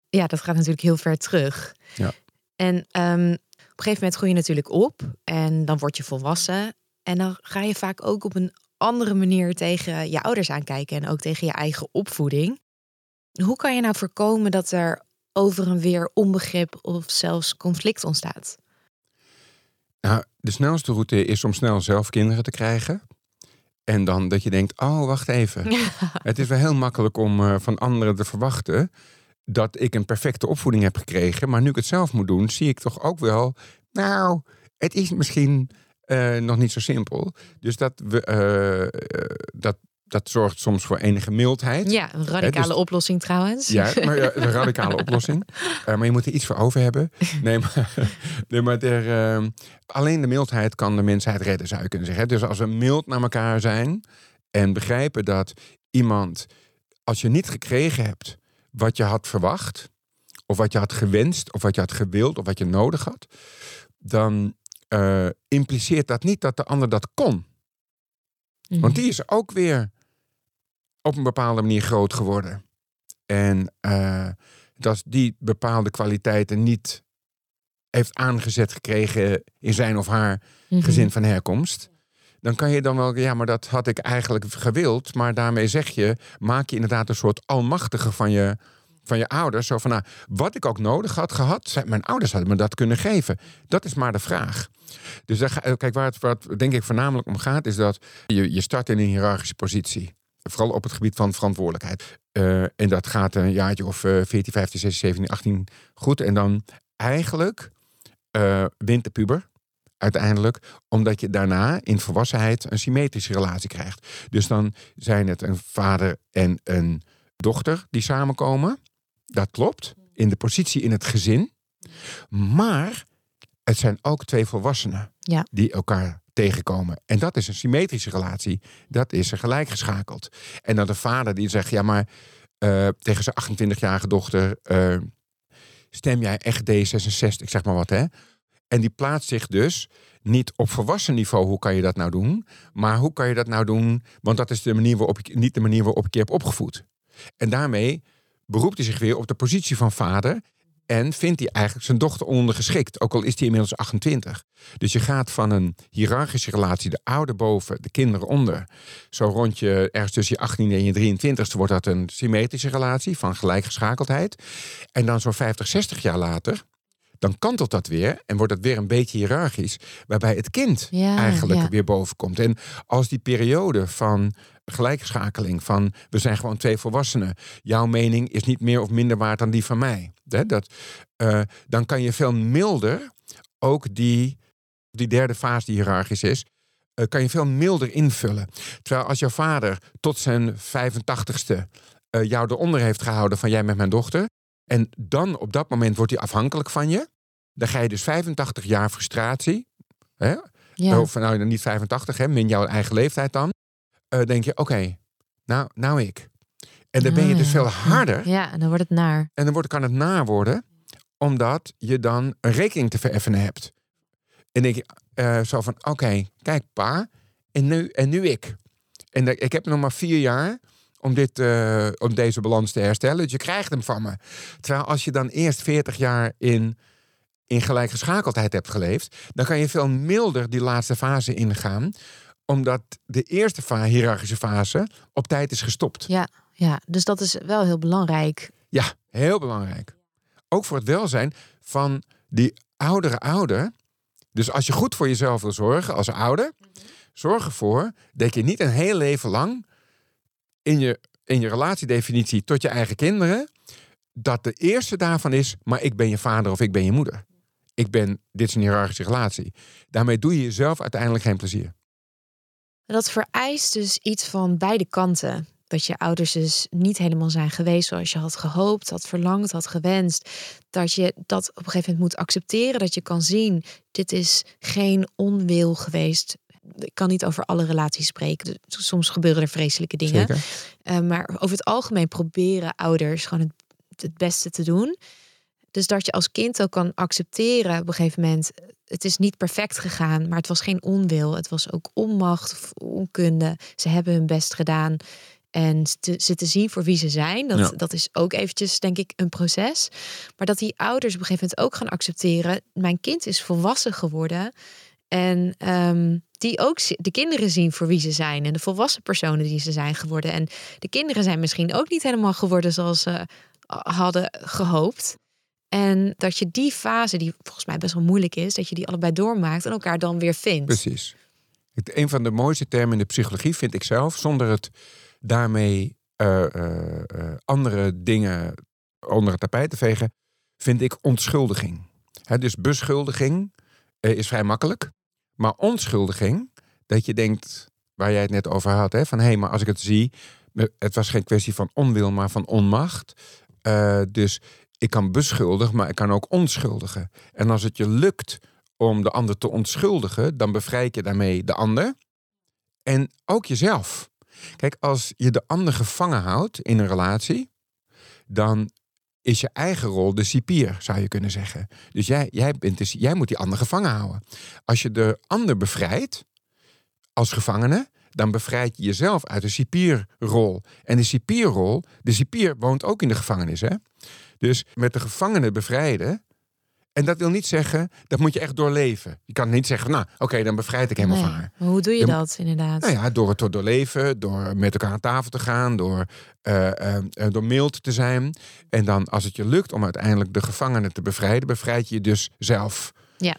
Ja, dat gaat natuurlijk heel ver terug. Ja. En ehm, een gegeven moment groei je natuurlijk op en dan word je volwassen. En dan ga je vaak ook op een andere manier tegen je ouders aankijken en ook tegen je eigen opvoeding. Hoe kan je nou voorkomen dat er over en weer onbegrip of zelfs conflict ontstaat? Nou, de snelste route is om snel zelf kinderen te krijgen. En dan dat je denkt, oh, wacht even. Het is wel heel makkelijk om eh, van anderen te verwachten dat ik een perfecte opvoeding heb gekregen. Maar nu ik het zelf moet doen, zie ik toch ook wel, nou, het is misschien eh, nog niet zo simpel. Dus dat, we, eh, eh, dat, dat zorgt soms voor enige mildheid. Ja, een radicale dus- oplossing trouwens. Ja, maar ja, een radicale oplossing. Maar je moet er iets voor over hebben. Nee, maar, nee, maar er, eh, alleen de mildheid kan de mensheid redden, zou je kunnen zeggen. Dus als we mild naar elkaar zijn en begrijpen dat iemand, als je niet gekregen hebt wat je had verwacht, of wat je had gewenst, of wat je had gewild, of wat je nodig had, dan eh, impliceert dat niet dat de ander dat kon. Mhm. Want die is ook weer op een bepaalde manier groot geworden. En eh, dat die bepaalde kwaliteiten niet heeft aangezet gekregen in zijn of haar Mhm. gezin van herkomst. Dan kan je dan wel, ja, maar dat had ik eigenlijk gewild. Maar daarmee zeg je, maak je inderdaad een soort almachtige van je, van je ouders. Zo van, nou, wat ik ook nodig had gehad, mijn ouders hadden me dat kunnen geven. Dat is maar de vraag. Dus ga- kijk, waar het, waar het denk ik voornamelijk om gaat, is dat je, je start in een hiërarchische positie. Vooral op het gebied van verantwoordelijkheid. Eh, en dat gaat een jaartje of eh 14, 15, 16, 17, 18 goed. En dan eigenlijk eh, wint de puber uiteindelijk, omdat je daarna in volwassenheid een symmetrische relatie krijgt. Dus dan zijn het een vader en een dochter die samenkomen. Dat klopt. In de positie in het gezin. Maar het zijn ook twee volwassenen Ja. die elkaar tegenkomen. En dat is een symmetrische relatie. Dat is er gelijkgeschakeld. En dan de vader die zegt, ja maar eh, tegen zijn 28-jarige dochter... eh, stem jij echt D66, ik zeg maar wat hè. En die plaatst zich dus niet op volwassen niveau, hoe kan je dat nou doen? Maar hoe kan je dat nou doen? Want dat is de manier waarop ik, niet de manier waarop ik je heb opgevoed. En daarmee beroept hij zich weer op de positie van vader. En vindt hij eigenlijk zijn dochter ondergeschikt, ook al is hij inmiddels 28. Dus je gaat van een hiërarchische relatie, de ouder boven, de kinderen onder. Zo rond je ergens tussen je 18 en je 23 wordt dat een symmetrische relatie van gelijkgeschakeldheid. En dan zo'n 50, 60 jaar later, dan kantelt dat weer en wordt het weer een beetje hiërarchisch, waarbij het kind Ja, eigenlijk ja. weer boven komt. En als die periode van gelijkschakeling, van we zijn gewoon twee volwassenen, jouw mening is niet meer of minder waard dan die van mij, hè, dat, eh, dan kan je veel milder ook die, die derde fase die hiërarchisch is, eh, kan je veel milder invullen. Terwijl als jouw vader tot zijn 85ste eh, jou eronder heeft gehouden van jij met mijn dochter, en dan op dat moment wordt hij afhankelijk van je. Dan ga je dus 85 jaar frustratie. Hè? Ja. Of nou niet 85, hè, min jouw eigen leeftijd dan. eh, denk je, oké, nou, nou ik. En dan ben je Ah, dus veel harder. Ja, en dan wordt het naar. En dan wordt, kan het naar worden, omdat je dan een rekening te vereffenen hebt. En denk je eh, zo van, oké, kijk pa, en nu, en nu ik. En de- ik heb nog maar vier jaar om, dit, eh, om deze balans te herstellen. Dus je krijgt hem van me. Terwijl als je dan eerst 40 jaar in, in gelijkgeschakeldheid hebt geleefd, dan kan je veel milder die laatste fase ingaan omdat de eerste fa hiërarchische fase op tijd is gestopt. Ja, ja, dus dat is wel heel belangrijk. Ja, heel belangrijk. Ook voor het welzijn van die oudere ouder. Dus als je goed voor jezelf wil zorgen als ouder, zorg ervoor dat je niet een heel leven lang in je, in je relatiedefinitie tot je eigen kinderen, dat de eerste daarvan is, maar ik ben je vader of ik ben je moeder. Ik ben, dit is een hiërarchische relatie. Daarmee doe je jezelf uiteindelijk geen plezier. Dat vereist dus iets van beide kanten. Dat je ouders dus niet helemaal zijn geweest zoals je had gehoopt, had verlangd, had gewenst. Dat je dat op een gegeven moment moet accepteren. Dat je kan zien, dit is geen onwil geweest. Ik kan niet over alle relaties spreken. Dus Soms gebeuren er vreselijke dingen. Uh, maar over het algemeen proberen ouders gewoon het, het beste te doen. Dus dat je als kind ook kan accepteren op een gegeven moment. Het is niet perfect gegaan, maar het was geen onwil. Het was ook onmacht of onkunde. Ze hebben hun best gedaan. En te, ze te zien voor wie ze zijn, dat, Ja. dat is ook eventjes, denk ik, een proces. Maar dat die ouders op een gegeven moment ook gaan accepteren. Mijn kind is volwassen geworden. En ehm, die ook de kinderen zien voor wie ze zijn. En de volwassen personen die ze zijn geworden. En de kinderen zijn misschien ook niet helemaal geworden zoals ze hadden gehoopt. En dat je die fase, die volgens mij best wel moeilijk is, dat je die allebei doormaakt en elkaar dan weer vindt. Precies. Het, een van de mooiste termen in de psychologie vind ik zelf, zonder het daarmee eh, eh, eh, andere dingen onder het tapijt te vegen, vind ik onschuldiging. Dus beschuldiging eh, is vrij makkelijk, maar onschuldiging, dat je denkt, waar jij het net over had, hè, van hé, hey, maar als ik het zie, het was geen kwestie van onwil, maar van onmacht. Eh, dus ik kan beschuldigen, maar ik kan ook onschuldigen. En als het je lukt om de ander te onschuldigen, dan bevrijd je daarmee de ander en ook jezelf. Kijk, als je de ander gevangen houdt in een relatie, dan is je eigen rol de cipier, zou je kunnen zeggen. Dus jij, jij, bent dus, jij moet die ander gevangen houden. Als je de ander bevrijdt als gevangene, dan bevrijd je jezelf uit de cipierrol. En de cipierrol, de cipier woont ook in de gevangenis. Hè? Dus met de gevangene bevrijden. En dat wil niet zeggen, dat moet je echt doorleven. Je kan niet zeggen, nou, oké, dan bevrijd ik helemaal Nee, van haar. maar hoe doe je Je- dat inderdaad? Nou ja, door het te doorleven, door met elkaar aan tafel te gaan, door, eh, eh, eh, door mild te zijn. En dan, als het je lukt om uiteindelijk de gevangenen te bevrijden, bevrijd je je dus zelf. Ja.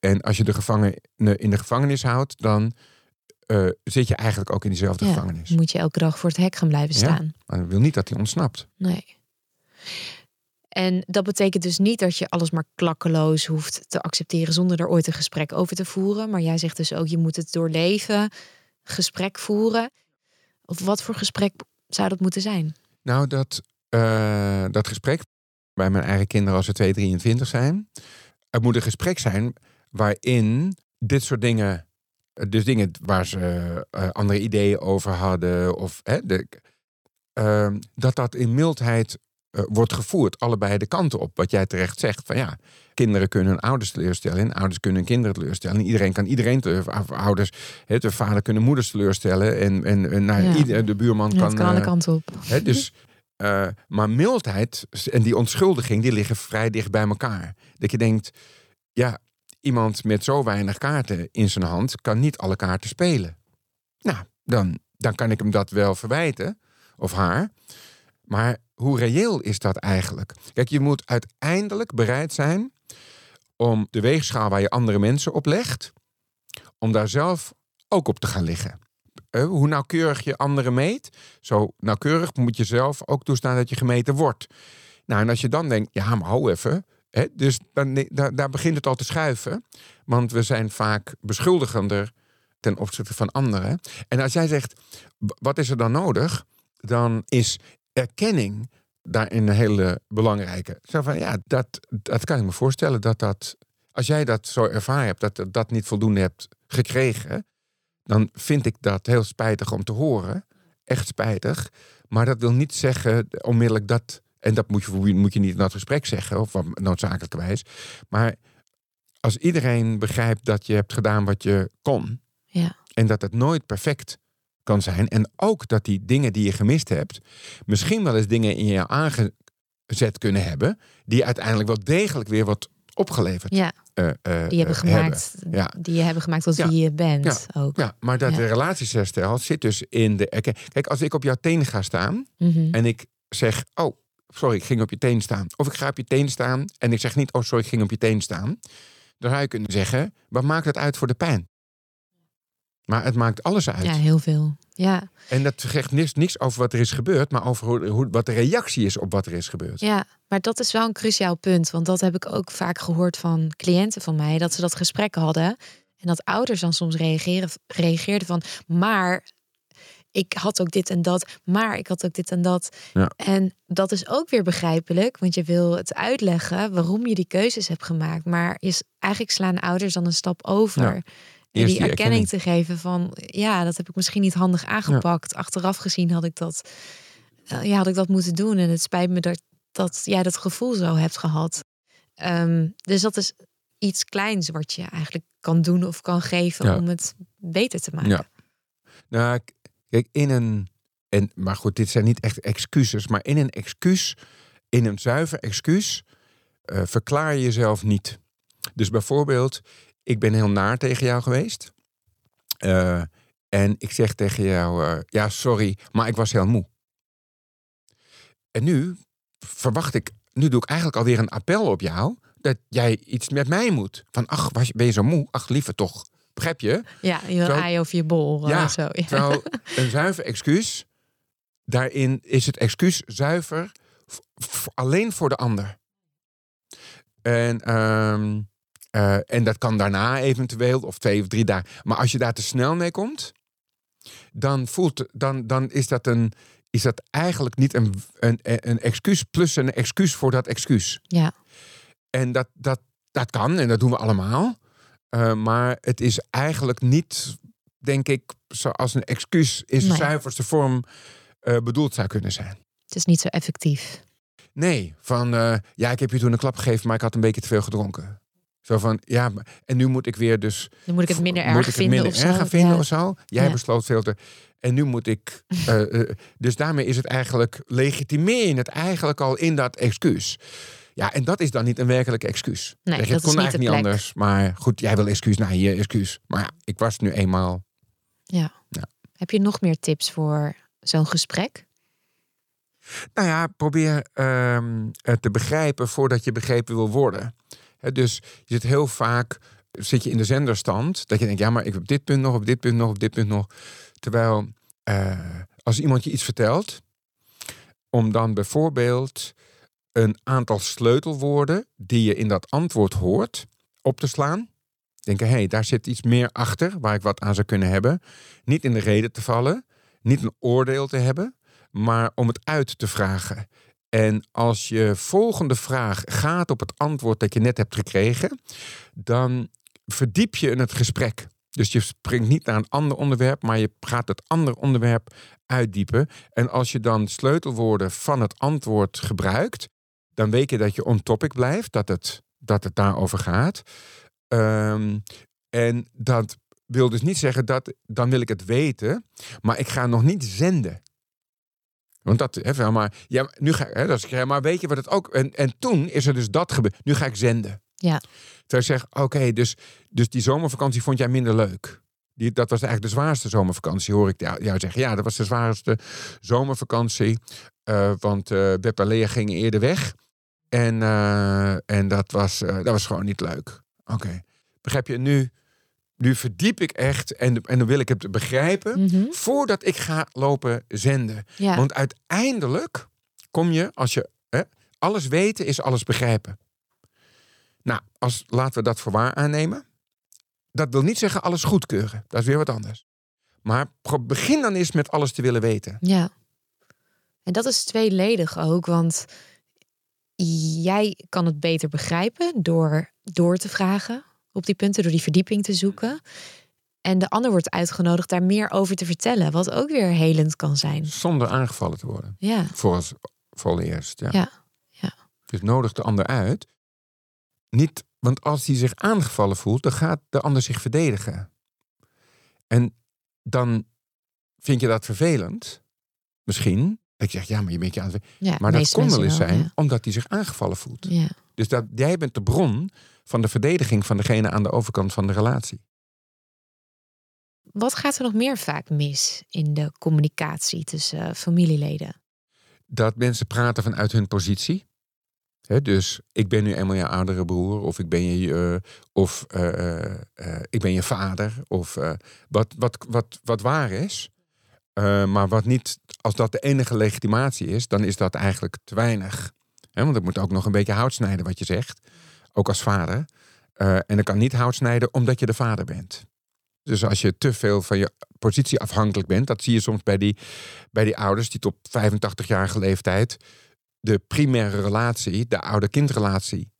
En als je de gevangenen in de gevangenis houdt, dan zit je eigenlijk ook in diezelfde Ja, gevangenis. Moet je elke dag voor het hek gaan blijven Ja. staan? Maar dat wil niet dat hij ontsnapt. Nee. En dat betekent dus niet dat je alles maar klakkeloos hoeft te accepteren zonder er ooit een gesprek over te voeren. Maar jij zegt dus ook, je moet het doorleven, gesprek voeren. Of wat voor gesprek zou dat moeten zijn? Nou, dat, eh, dat gesprek bij mijn eigen kinderen als ze 2, 23 zijn. Het moet een gesprek zijn waarin dit soort dingen, dus dingen waar ze eh, andere ideeën over hadden, of hè, de, eh, dat dat in mildheid eh, wordt gevoerd, allebei de kanten op. Wat jij terecht zegt, van ja, kinderen kunnen hun ouders teleurstellen en ouders kunnen hun kinderen teleurstellen. En iedereen kan iedereen teleur, of ouders, hè, de vader kunnen moeders teleurstellen en, en, en nou, Ja. ieder- de buurman Ja, kan... het kan alle eh, kanten op. Dus, eh, maar mildheid en die onschuldiging, die liggen vrij dicht bij elkaar. Dat je denkt, ja, iemand met zo weinig kaarten in zijn hand kan niet alle kaarten spelen. Nou, dan, dan kan ik hem dat wel verwijten, of haar. Maar hoe reëel is dat eigenlijk? Kijk, je moet uiteindelijk bereid zijn om de weegschaal waar je andere mensen op legt, om daar zelf ook op te gaan liggen. Eh, hoe nauwkeurig je anderen meet, zo nauwkeurig moet je zelf ook toestaan dat je gemeten wordt. Nou, en als je dan denkt, ja, maar hou even. Hè, dus dan, daar, begint het al te schuiven. Want we zijn vaak beschuldigender ten opzichte van anderen. En als jij zegt, wat is er dan nodig? Dan is erkenning daarin een hele belangrijke. Zo van, ja, dat, dat kan ik me voorstellen. Dat dat, als jij dat zo ervaren hebt, dat dat, dat niet voldoende hebt gekregen... dan vind ik dat heel spijtig om te horen. Echt spijtig. Maar dat wil niet zeggen onmiddellijk dat... en dat moet je, moet je niet in dat gesprek zeggen, of noodzakelijkerwijs. Maar als iedereen begrijpt dat je hebt gedaan wat je kon... Ja. en dat het nooit perfect kan zijn. En ook dat die dingen die je gemist hebt, misschien wel eens dingen in je aangezet kunnen hebben, die uiteindelijk wel degelijk weer wat opgeleverd Ja, eh, eh, die hebben gemaakt, Ja. die je hebben gemaakt Ja. wie je bent ook. Ja, maar dat Ja. relatiesherstel zit dus in de. Kijk, als ik op jouw teen ga staan Mhm. en ik zeg: Oh, sorry, ik ging op je teen staan. Of ik ga op je teen staan en ik zeg niet: Oh, sorry, ik ging op je teen staan. Dan zou je kunnen zeggen: Wat maakt het uit voor de pijn? Maar het maakt alles uit. Ja, heel veel. Ja. En dat zegt niks, niks over wat er is gebeurd, maar over hoe, hoe, wat de reactie is op wat er is gebeurd. ja, maar dat is wel een cruciaal punt. Want dat heb ik ook vaak gehoord van cliënten van mij. Dat ze dat gesprek hadden. En dat ouders dan soms reageren, reageerden van... maar ik had ook dit en dat. Maar ik had ook dit en dat. Ja. En dat is ook weer begrijpelijk. Want je wil het uitleggen waarom je die keuzes hebt gemaakt. Maar is, eigenlijk slaan ouders dan een stap over. Ja. Die die erkenning erkenning. te geven van... ja, dat heb ik misschien niet handig aangepakt. Achteraf gezien had ik dat, eh, ja, had ik dat moeten doen. En het spijt me dat, dat jij dat gevoel zo hebt gehad. Ehm, dus dat is iets kleins wat je eigenlijk kan doen of kan geven Ja. om het beter te maken. Ja. Nou, kijk, in een. En, maar goed, dit zijn niet echt excuses. Maar in een excuus, in een zuiver excuus, eh, verklaar je jezelf niet. Dus bijvoorbeeld, ik ben heel naar tegen jou geweest. Eh, en ik zeg tegen jou, eh, ja, sorry, maar ik was heel moe. En nu verwacht ik, nu doe ik eigenlijk alweer een appel op jou, dat jij iets met mij moet. Van, ach, was ben je zo moe? Ach, liever toch. Begrijp je? Ja, je wil aaien over je bol. Ja, zo. Ja. Terwijl een zuiver excuus, daarin is het excuus zuiver alleen voor de ander. En, ehm, eh, en dat kan daarna eventueel, of twee of drie dagen. Maar als je daar te snel mee komt, dan, voelt, dan, dan is, dat een, is dat eigenlijk niet een, een, een excuus plus een excuus voor dat excuus. ja. En dat, dat, dat kan en dat doen we allemaal. Eh, maar het is eigenlijk niet, denk ik, zoals een excuus is de Nee. zuiverste vorm eh, bedoeld zou kunnen zijn. Het is niet zo effectief. Nee, van ja, ik heb je toen een klap gegeven, maar ik had een beetje te veel gedronken. Zo van ja, en nu moet ik weer dus. Dan moet ik het minder moet erg ik het vinden minder of zo. gaan vinden Ja. of zo. Jij Ja. besloot veel te. En nu moet ik. eh, eh, dus daarmee is het eigenlijk. legitimeer je het eigenlijk al in dat excuus. Ja, en dat is dan niet een werkelijk excuus. Nee, Zeg dat het kon eigenlijk niet anders. Maar goed, jij wil excuus. Nou, hier excuus. Maar ja, ik was nu eenmaal. Ja. Ja. Heb je nog meer tips voor zo'n gesprek? Nou ja, probeer het te begrijpen voordat je begrepen wil worden. Dus je zit heel vaak zit je in de zenderstand. Dat je denkt, ja, maar ik heb dit punt nog, op dit punt nog, op dit punt nog. Terwijl eh, als iemand je iets vertelt, om dan bijvoorbeeld een aantal sleutelwoorden die je in dat antwoord hoort op te slaan. Denken, hé, hey, daar zit iets meer achter waar ik wat aan zou kunnen hebben. Niet in de reden te vallen, niet een oordeel te hebben, maar om het uit te vragen. En als je volgende vraag gaat op het antwoord dat je net hebt gekregen, dan verdiep je in het gesprek. Dus je springt niet naar een ander onderwerp, maar je gaat het andere onderwerp uitdiepen. En als je dan sleutelwoorden van het antwoord gebruikt, dan weet je dat je on topic blijft, dat het, dat het daarover gaat. Ehm, en dat wil dus niet zeggen dat dan wil ik het weten, maar ik ga nog niet zenden. Want dat, hè, maar, ja, nu ga, hè, dat is, ja, maar weet je wat het ook. En, en toen is er dus dat gebeurd. Nu ga ik zenden. Ja. Terwijl ik zeg, oké, dus, dus die zomervakantie vond jij minder leuk. Die, dat was eigenlijk de zwaarste zomervakantie, hoor ik jou, zeggen. Ja, dat was de zwaarste zomervakantie. eh, want eh Beb en gingen eerder weg. En, eh, en dat, was, dat was gewoon niet leuk. Oké. Begrijp je? Nu, nu verdiep ik echt en, en dan wil ik het begrijpen Mhm. voordat ik ga lopen zenden. ja. Want uiteindelijk kom je, als je hè, alles weten is alles begrijpen. Nou, als, laten we dat voor waar aannemen. Dat wil niet zeggen alles goedkeuren. Dat is weer wat anders. Maar begin dan eens met alles te willen weten. Ja. En dat is tweeledig ook, want jij kan het beter begrijpen door door te vragen op die punten, door die verdieping te zoeken. En de ander wordt uitgenodigd daar meer over te vertellen, wat ook weer helend kan zijn. Zonder aangevallen te worden. Ja, Voor allereerst. Ja. Ja, ja. Dus nodig de ander uit. Niet, want als hij zich aangevallen voelt, dan gaat de ander zich verdedigen. En dan vind je dat vervelend? Misschien. Ik zeg, ja, maar je bent je aan het... Ja, Maar dat kon wel eens zijn ja. omdat hij zich aangevallen voelt. Ja. Dus dat, jij bent de bron van de verdediging van degene aan de overkant van de relatie. Wat gaat er nog meer vaak mis in de communicatie tussen eh, familieleden? Dat mensen praten vanuit hun positie. Dus ik ben nu eenmaal je oudere broer, of ik ben je, eh, of, eh, ik ben je vader, of wat, wat, wat, wat waar is. Maar wat niet, als dat de enige legitimatie is, dan is dat eigenlijk te weinig. Want het moet ook nog een beetje hout snijden wat je zegt, ook als vader. Eh, en dat kan niet hout snijden omdat je de vader bent. Dus als je te veel van je positie afhankelijk bent, dat zie je soms bij die, bij die ouders die tot 85-jarige leeftijd de primaire relatie, de ouder-kindrelatie,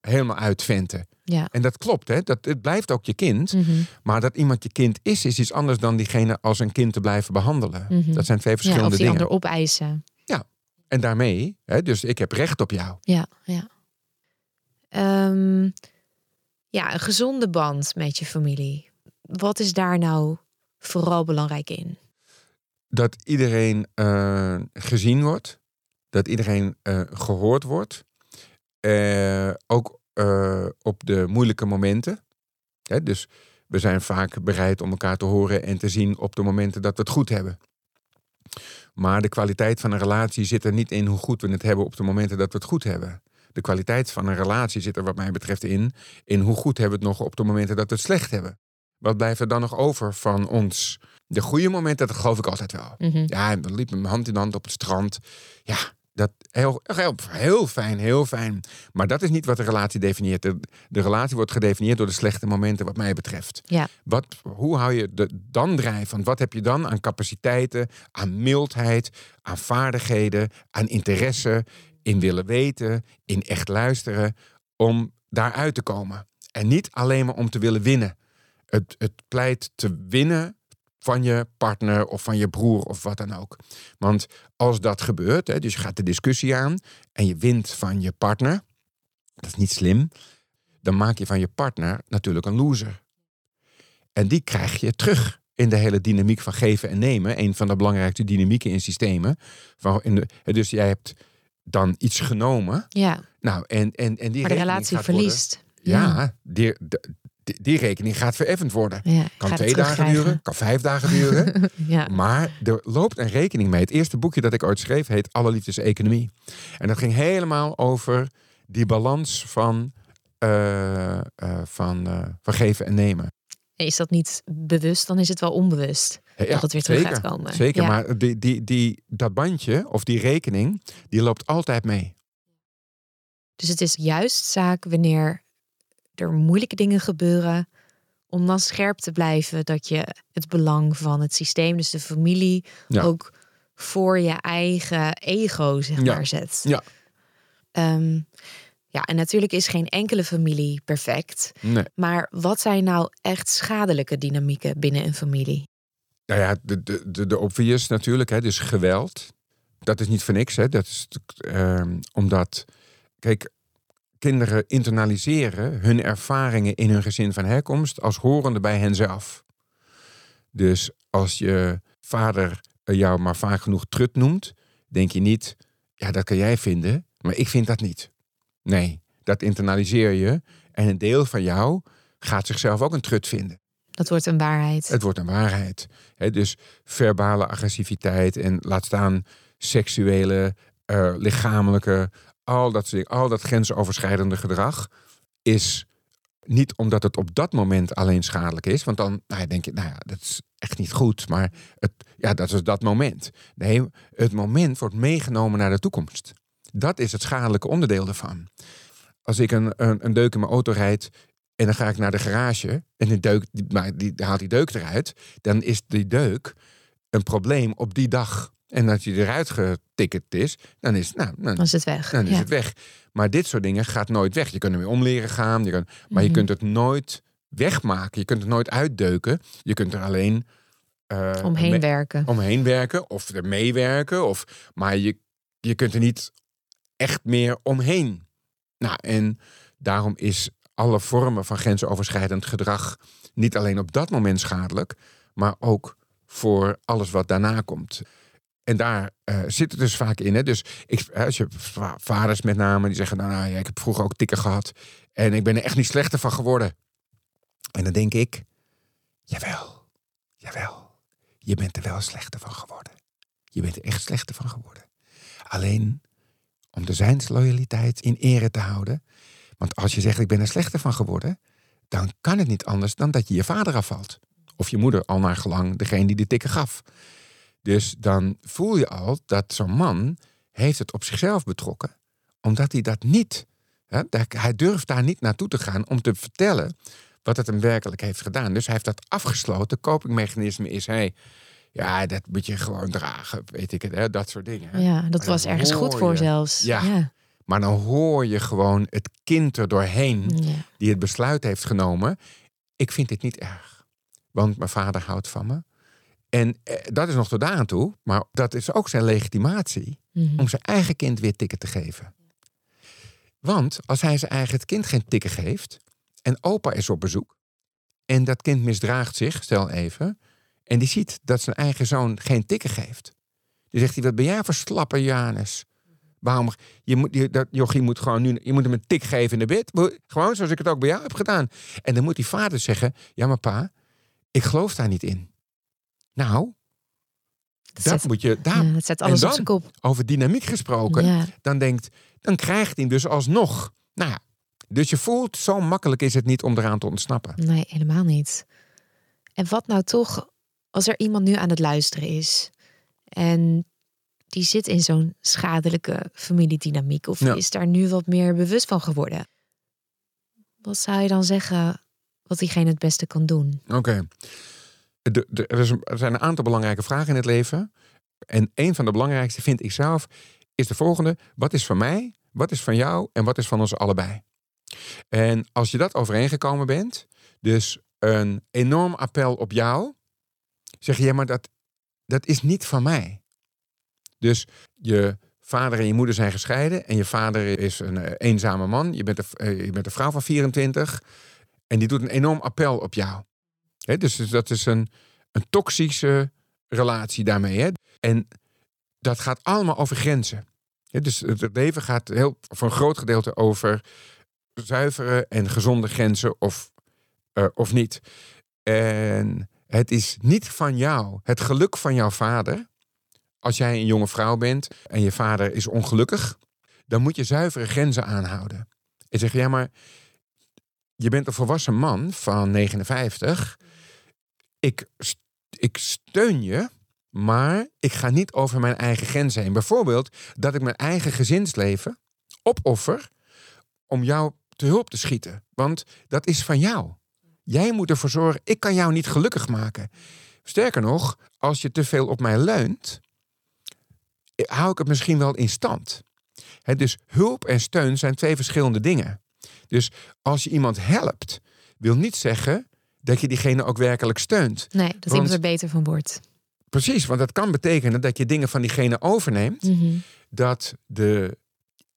helemaal uitventen. Ja. En dat klopt, hè? Dat, het blijft ook je kind. Mhm. Maar dat iemand je kind is, is iets anders dan diegene als een kind te blijven behandelen. Mhm. Dat zijn twee ja, verschillende of die dingen. opeisen. En daarmee, hè, dus ik heb recht op jou. Ja, ja. Ehm, ja, een gezonde band met je familie. Wat is daar nou vooral belangrijk in? Dat iedereen eh, gezien wordt. Dat iedereen eh, gehoord wordt. Eh, ook op de moeilijke momenten. Dus we zijn vaak bereid om elkaar te horen en te zien op de momenten dat we het goed hebben. Maar de kwaliteit van een relatie zit er niet in hoe goed we het hebben op de momenten dat we het goed hebben. De kwaliteit van een relatie zit er wat mij betreft in, in hoe goed hebben we het nog op de momenten dat we het slecht hebben. Wat blijft er dan nog over van ons? De goede momenten, dat geloof ik altijd wel. Mhm. Ja, dan liep mijn hand in hand op het strand. Ja, dat heel, heel, heel fijn, heel fijn. Maar dat is niet wat de relatie definieert. De, de relatie wordt gedefinieerd door de slechte momenten, wat mij betreft. Ja. Wat, hoe hou je de dan drijf? Want wat heb je dan aan capaciteiten, aan mildheid, aan vaardigheden, aan interesse, in willen weten, in echt luisteren, om daaruit te komen? En niet alleen maar om te willen winnen. Het, het pleit te winnen van je partner of van je broer of wat dan ook. Want als dat gebeurt, hè, dus je gaat de discussie aan en je wint van je partner, dat is niet slim, dan maak je van je partner natuurlijk een loser. En die krijg je terug in de hele dynamiek van geven en nemen. Een van de belangrijkste dynamieken in systemen. Dus jij hebt dan iets genomen. Ja, Nou, en, en, en die maar de relatie worden- verliest. ja, die, die, die rekening gaat vereffend worden. ja. Kan twee dagen duren, kan vijf dagen duren. Ja. Maar er loopt een rekening mee. Het eerste boekje dat ik ooit schreef heet Alle Liefdes Economie. En dat ging helemaal over die balans van, eh, eh, van, eh, van geven en nemen. Is dat niet bewust, dan is het wel onbewust. Ja, dat het weer terug zeker, gaat komen. Zeker, Ja. maar die, die, die, dat bandje of die rekening, die loopt altijd mee. Dus het is juist zaak wanneer er moeilijke dingen gebeuren, om dan scherp te blijven dat je het belang van het systeem, dus de familie, Ja. ook voor je eigen ego, zeg Ja. maar, zet. Ja. Ehm, ja, en natuurlijk is geen enkele familie perfect. Nee. Maar wat zijn nou echt schadelijke dynamieken binnen een familie? Nou ja, de, de, de, de obvious natuurlijk, hè, dus geweld. Dat is niet voor niks, hè. Dat is ehm, omdat, kijk, kinderen internaliseren hun ervaringen in hun gezin van herkomst als horende bij henzelf. Dus als je vader jou maar vaak genoeg trut noemt, denk je niet, ja, dat kan jij vinden, maar ik vind dat niet. Nee, dat internaliseer je en een deel van jou gaat zichzelf ook een trut vinden. Dat wordt een waarheid. Het wordt een waarheid. Dus verbale agressiviteit en laat staan seksuele, eh, lichamelijke, al dat, al dat grensoverschrijdende gedrag is niet omdat het op dat moment alleen schadelijk is, want dan nou denk je, nou ja, dat is echt niet goed, maar het, ja, dat is dat moment. Nee, het moment wordt meegenomen naar de toekomst. Dat is het schadelijke onderdeel ervan. Als ik een, een, een deuk in mijn auto rijd en dan ga ik naar de garage en die, deuk, die, maar die haalt die deuk eruit, dan is die deuk een probleem op die dag. En als die eruit getikkerd is, dan is, nou, dan, Dan is het weg. dan is ja. het weg. Maar dit soort dingen gaat nooit weg. Je kunt er weer om leren gaan, je kunt, maar je Mhm. kunt het nooit wegmaken. Je kunt het nooit uitdeuken. Je kunt er alleen eh, Omheen werken. omheen werken of er meewerken. Of, maar je, je kunt er niet echt meer omheen. Nou, en daarom is alle vormen van grensoverschrijdend gedrag niet alleen op dat moment schadelijk, maar ook voor alles wat daarna komt. En daar eh, zit het dus vaak in. Hè? Dus ik, als je va- vaders met name, die zeggen, nou, nou ja, ik heb vroeger ook tikken gehad. En ik ben er echt niet slechter van geworden. En dan denk ik, jawel, jawel. Je bent er wel slechter van geworden. Je bent er echt slechter van geworden. Alleen om de zijnsloyaliteit in ere te houden. Want als je zegt, ik ben er slechter van geworden, dan kan het niet anders dan dat je je vader afvalt. Of je moeder, al naar gelang degene die de tikken gaf. Dus dan voel je al dat zo'n man heeft het op zichzelf betrokken. Omdat hij dat niet, hè, hij durft daar niet naartoe te gaan om te vertellen wat het hem werkelijk heeft gedaan. Dus hij heeft dat afgesloten. Copingmechanisme is hij, ja, dat moet je gewoon dragen, weet ik het, hè, dat soort dingen. hè. Ja, dat was ergens goed voor je- zelfs. Ja. ja. Maar dan hoor je gewoon het kind er doorheen Ja. die het besluit heeft genomen. Ik vind dit niet erg. Want mijn vader houdt van me. En eh, dat is nog tot daar aan toe. Maar dat is ook zijn legitimatie Mhm. om zijn eigen kind weer tikken te geven. Want als hij zijn eigen kind geen tikken geeft. en opa is op bezoek. en dat kind misdraagt zich, stel even. en die ziet dat zijn eigen zoon geen tikken geeft. dan zegt hij: Wat ben jij voor slappe Janus? Waarom? Je moet, je, dat, jochie moet gewoon nu. Je moet hem een tik geven in de bed. Gewoon zoals ik het ook bij jou heb gedaan. En dan moet die vader zeggen: Ja, maar pa, ik geloof daar niet in. Nou, Dat dat zet, moet je. Daar, ja, dat zet en alles op dan? zijn kop. over dynamiek gesproken, Ja. dan denkt, dan krijgt hij dus alsnog. Nou ja, dus je voelt, zo makkelijk is het niet om eraan te ontsnappen. Nee, helemaal niet. En wat nou toch als er iemand nu aan het luisteren is en die zit in zo'n schadelijke familiedynamiek of Ja. is daar nu wat meer bewust van geworden? Wat zou je dan zeggen wat diegene het beste kan doen? Oké. Er, er zijn een aantal belangrijke vragen in het leven. En een van de belangrijkste vind ik zelf is de volgende. Wat is van mij, wat is van jou en wat is van ons allebei? En als je dat overeengekomen bent, dus een enorm appel op jou, zeg je, ja, maar dat, dat is niet van mij. Dus je vader en je moeder zijn gescheiden en je vader is een eh, eenzame man. Je bent, een, eh, je bent een vrouw van 24 en die doet een enorm appel op jou. Dus dus dat is een, een toxische relatie daarmee. En dat gaat allemaal over grenzen. Dus het het leven gaat heel, voor een groot gedeelte over zuivere en gezonde grenzen of, eh, of niet. En het is niet van jou, het geluk van jouw vader. Als jij een jonge vrouw bent en je vader is ongelukkig, dan moet je zuivere grenzen aanhouden. En zeg ja, maar je bent een volwassen man van 59. Ik, ik steun je, maar ik ga niet over mijn eigen grenzen heen. Bijvoorbeeld dat ik mijn eigen gezinsleven opoffer om jou te hulp te schieten. Want dat is van jou. Jij moet ervoor zorgen, ik kan jou niet gelukkig maken. Sterker nog, als je te veel op mij leunt, hou ik het misschien wel in stand. Dus hulp en steun zijn twee verschillende dingen. Dus als je iemand helpt, wil niet zeggen dat je diegene ook werkelijk steunt. Nee, dat Want- iemand er beter van wordt. Precies, want dat kan betekenen dat je dingen van diegene overneemt, Mhm. dat de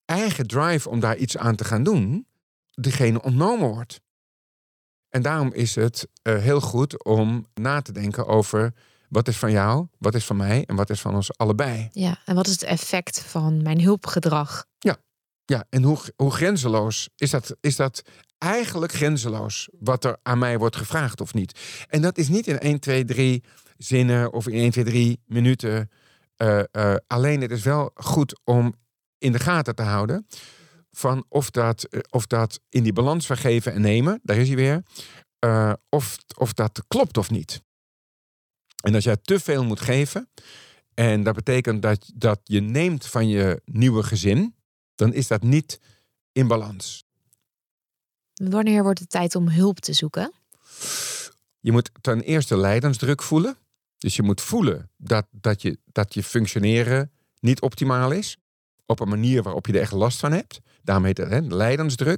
eigen drive om daar iets aan te gaan doen, diegene ontnomen wordt. En daarom is het eh, heel goed om na te denken over wat is van jou, wat is van mij en wat is van ons allebei. Ja, en wat is het effect van mijn hulpgedrag? Ja, en hoe, hoe grenzeloos is dat, is dat eigenlijk grenzeloos wat er aan mij wordt gevraagd of niet? En dat is niet in 1, 2, 3 zinnen of in 1, 2, 3 minuten. eh, eh, alleen het is wel goed om in de gaten te houden van of dat, eh, of dat in die balans van geven en nemen, daar is hij weer, of, of dat klopt of niet. En als jij te veel moet geven, en dat betekent dat, dat je neemt van je nieuwe gezin, dan is dat niet in balans. Wanneer wordt het tijd om hulp te zoeken? Je moet ten eerste lijdensdruk voelen. Dus je moet voelen dat, dat, je, dat je functioneren niet optimaal is. Op een manier waarop je er echt last van hebt. Daarom heet het hè.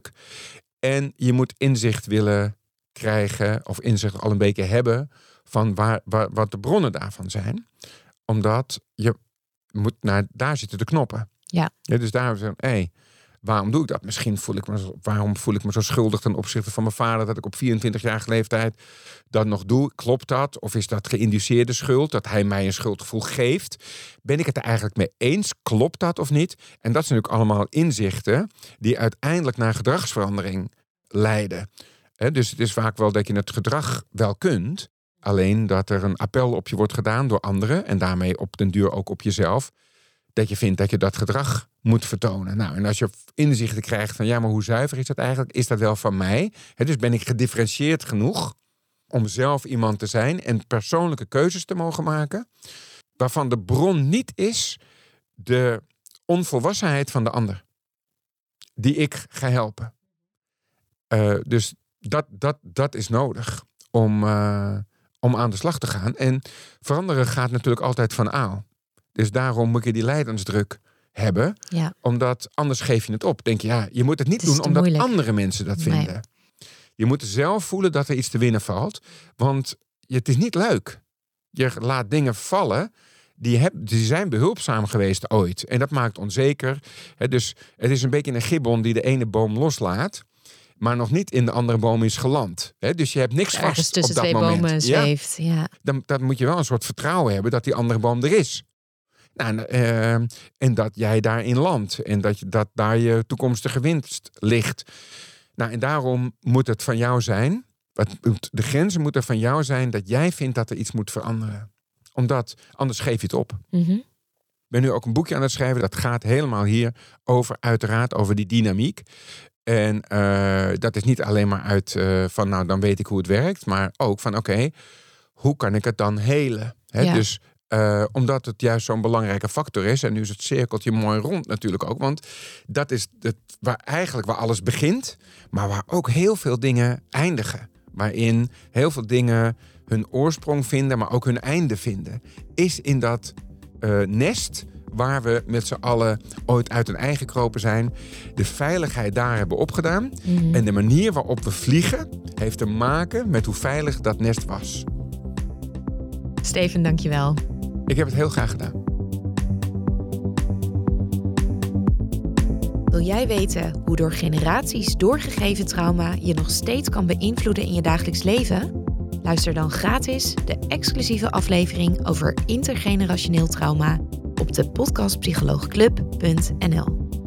En je moet inzicht willen krijgen, of inzicht al een beetje hebben, van waar, waar, wat de bronnen daarvan zijn. Omdat je moet naar, daar zitten de knoppen. Ja. dus daar zijn, hé, Waarom doe ik dat? Misschien voel ik me, zo- waarom voel ik me zo schuldig ten opzichte van mijn vader dat ik op 24-jarige leeftijd dat nog doe? Klopt dat? Of is dat geïnduceerde schuld, dat hij mij een schuldgevoel geeft? Ben ik het er eigenlijk mee eens? Klopt dat of niet? En dat zijn natuurlijk allemaal inzichten die uiteindelijk naar gedragsverandering leiden. Dus het is vaak wel dat je het gedrag wel kunt, alleen dat er een appel op je wordt gedaan door anderen en daarmee op den duur ook op jezelf, dat je vindt dat je dat gedrag moet vertonen. Nou, en als je inzichten krijgt van ja, maar hoe zuiver is dat eigenlijk? Is dat wel van mij? Dus ben ik gedifferentieerd genoeg om zelf iemand te zijn en persoonlijke keuzes te mogen maken, waarvan de bron niet is de onvolwassenheid van de ander, die ik ga helpen. Eh, dus dat, dat, dat is nodig om, eh, om aan de slag te gaan. En veranderen gaat natuurlijk altijd van aan. Dus daarom moet je die lijdensdruk hebben. Ja. Omdat anders geef je het op. Denk je, ja, je moet het niet Het doen omdat moeilijk. andere mensen dat Nee. vinden. Je moet zelf voelen dat er iets te winnen valt. Want het is niet leuk. Je laat dingen vallen. Die, heb, die zijn behulpzaam geweest ooit. En dat maakt onzeker. Dus het is een beetje een gibbon die de ene boom loslaat. Maar nog niet in de andere boom is geland. Hè, dus je hebt niks Ergens vast tussen op dat twee moment. bomen zweeft. Ja. dan, dan moet je wel een soort vertrouwen hebben dat die andere boom er is. Nou, en, eh, en dat jij daarin landt. En dat, dat daar je toekomstige winst ligt. Nou, en daarom moet het van jou zijn. De grenzen moeten van jou zijn dat jij vindt dat er iets moet veranderen. Omdat, anders geef je het op. Mhm. Ik ben nu ook een boekje aan het schrijven. Dat gaat helemaal hier over, uiteraard, over die dynamiek. En eh, dat is niet alleen maar uit eh, van, nou, dan weet ik hoe het werkt. Maar ook van, oké, hoe kan ik het dan helen? Hè, Ja. Dus eh, omdat het juist zo'n belangrijke factor is. En nu is het cirkeltje mooi rond natuurlijk ook. Want dat is het, waar eigenlijk waar alles begint. Maar waar ook heel veel dingen eindigen. Waarin heel veel dingen hun oorsprong vinden, maar ook hun einde vinden. Is in dat nest waar we met z'n allen ooit uit een ei gekropen zijn. De veiligheid daar hebben opgedaan. Mhm. En de manier waarop we vliegen heeft te maken met hoe veilig dat nest was. Steven, dankjewel. Ik heb het heel graag gedaan. Wil jij weten hoe door generaties doorgegeven trauma je nog steeds kan beïnvloeden in je dagelijks leven? Luister dan gratis de exclusieve aflevering over intergenerationeel trauma op de podcastpsycholoogclub.nl.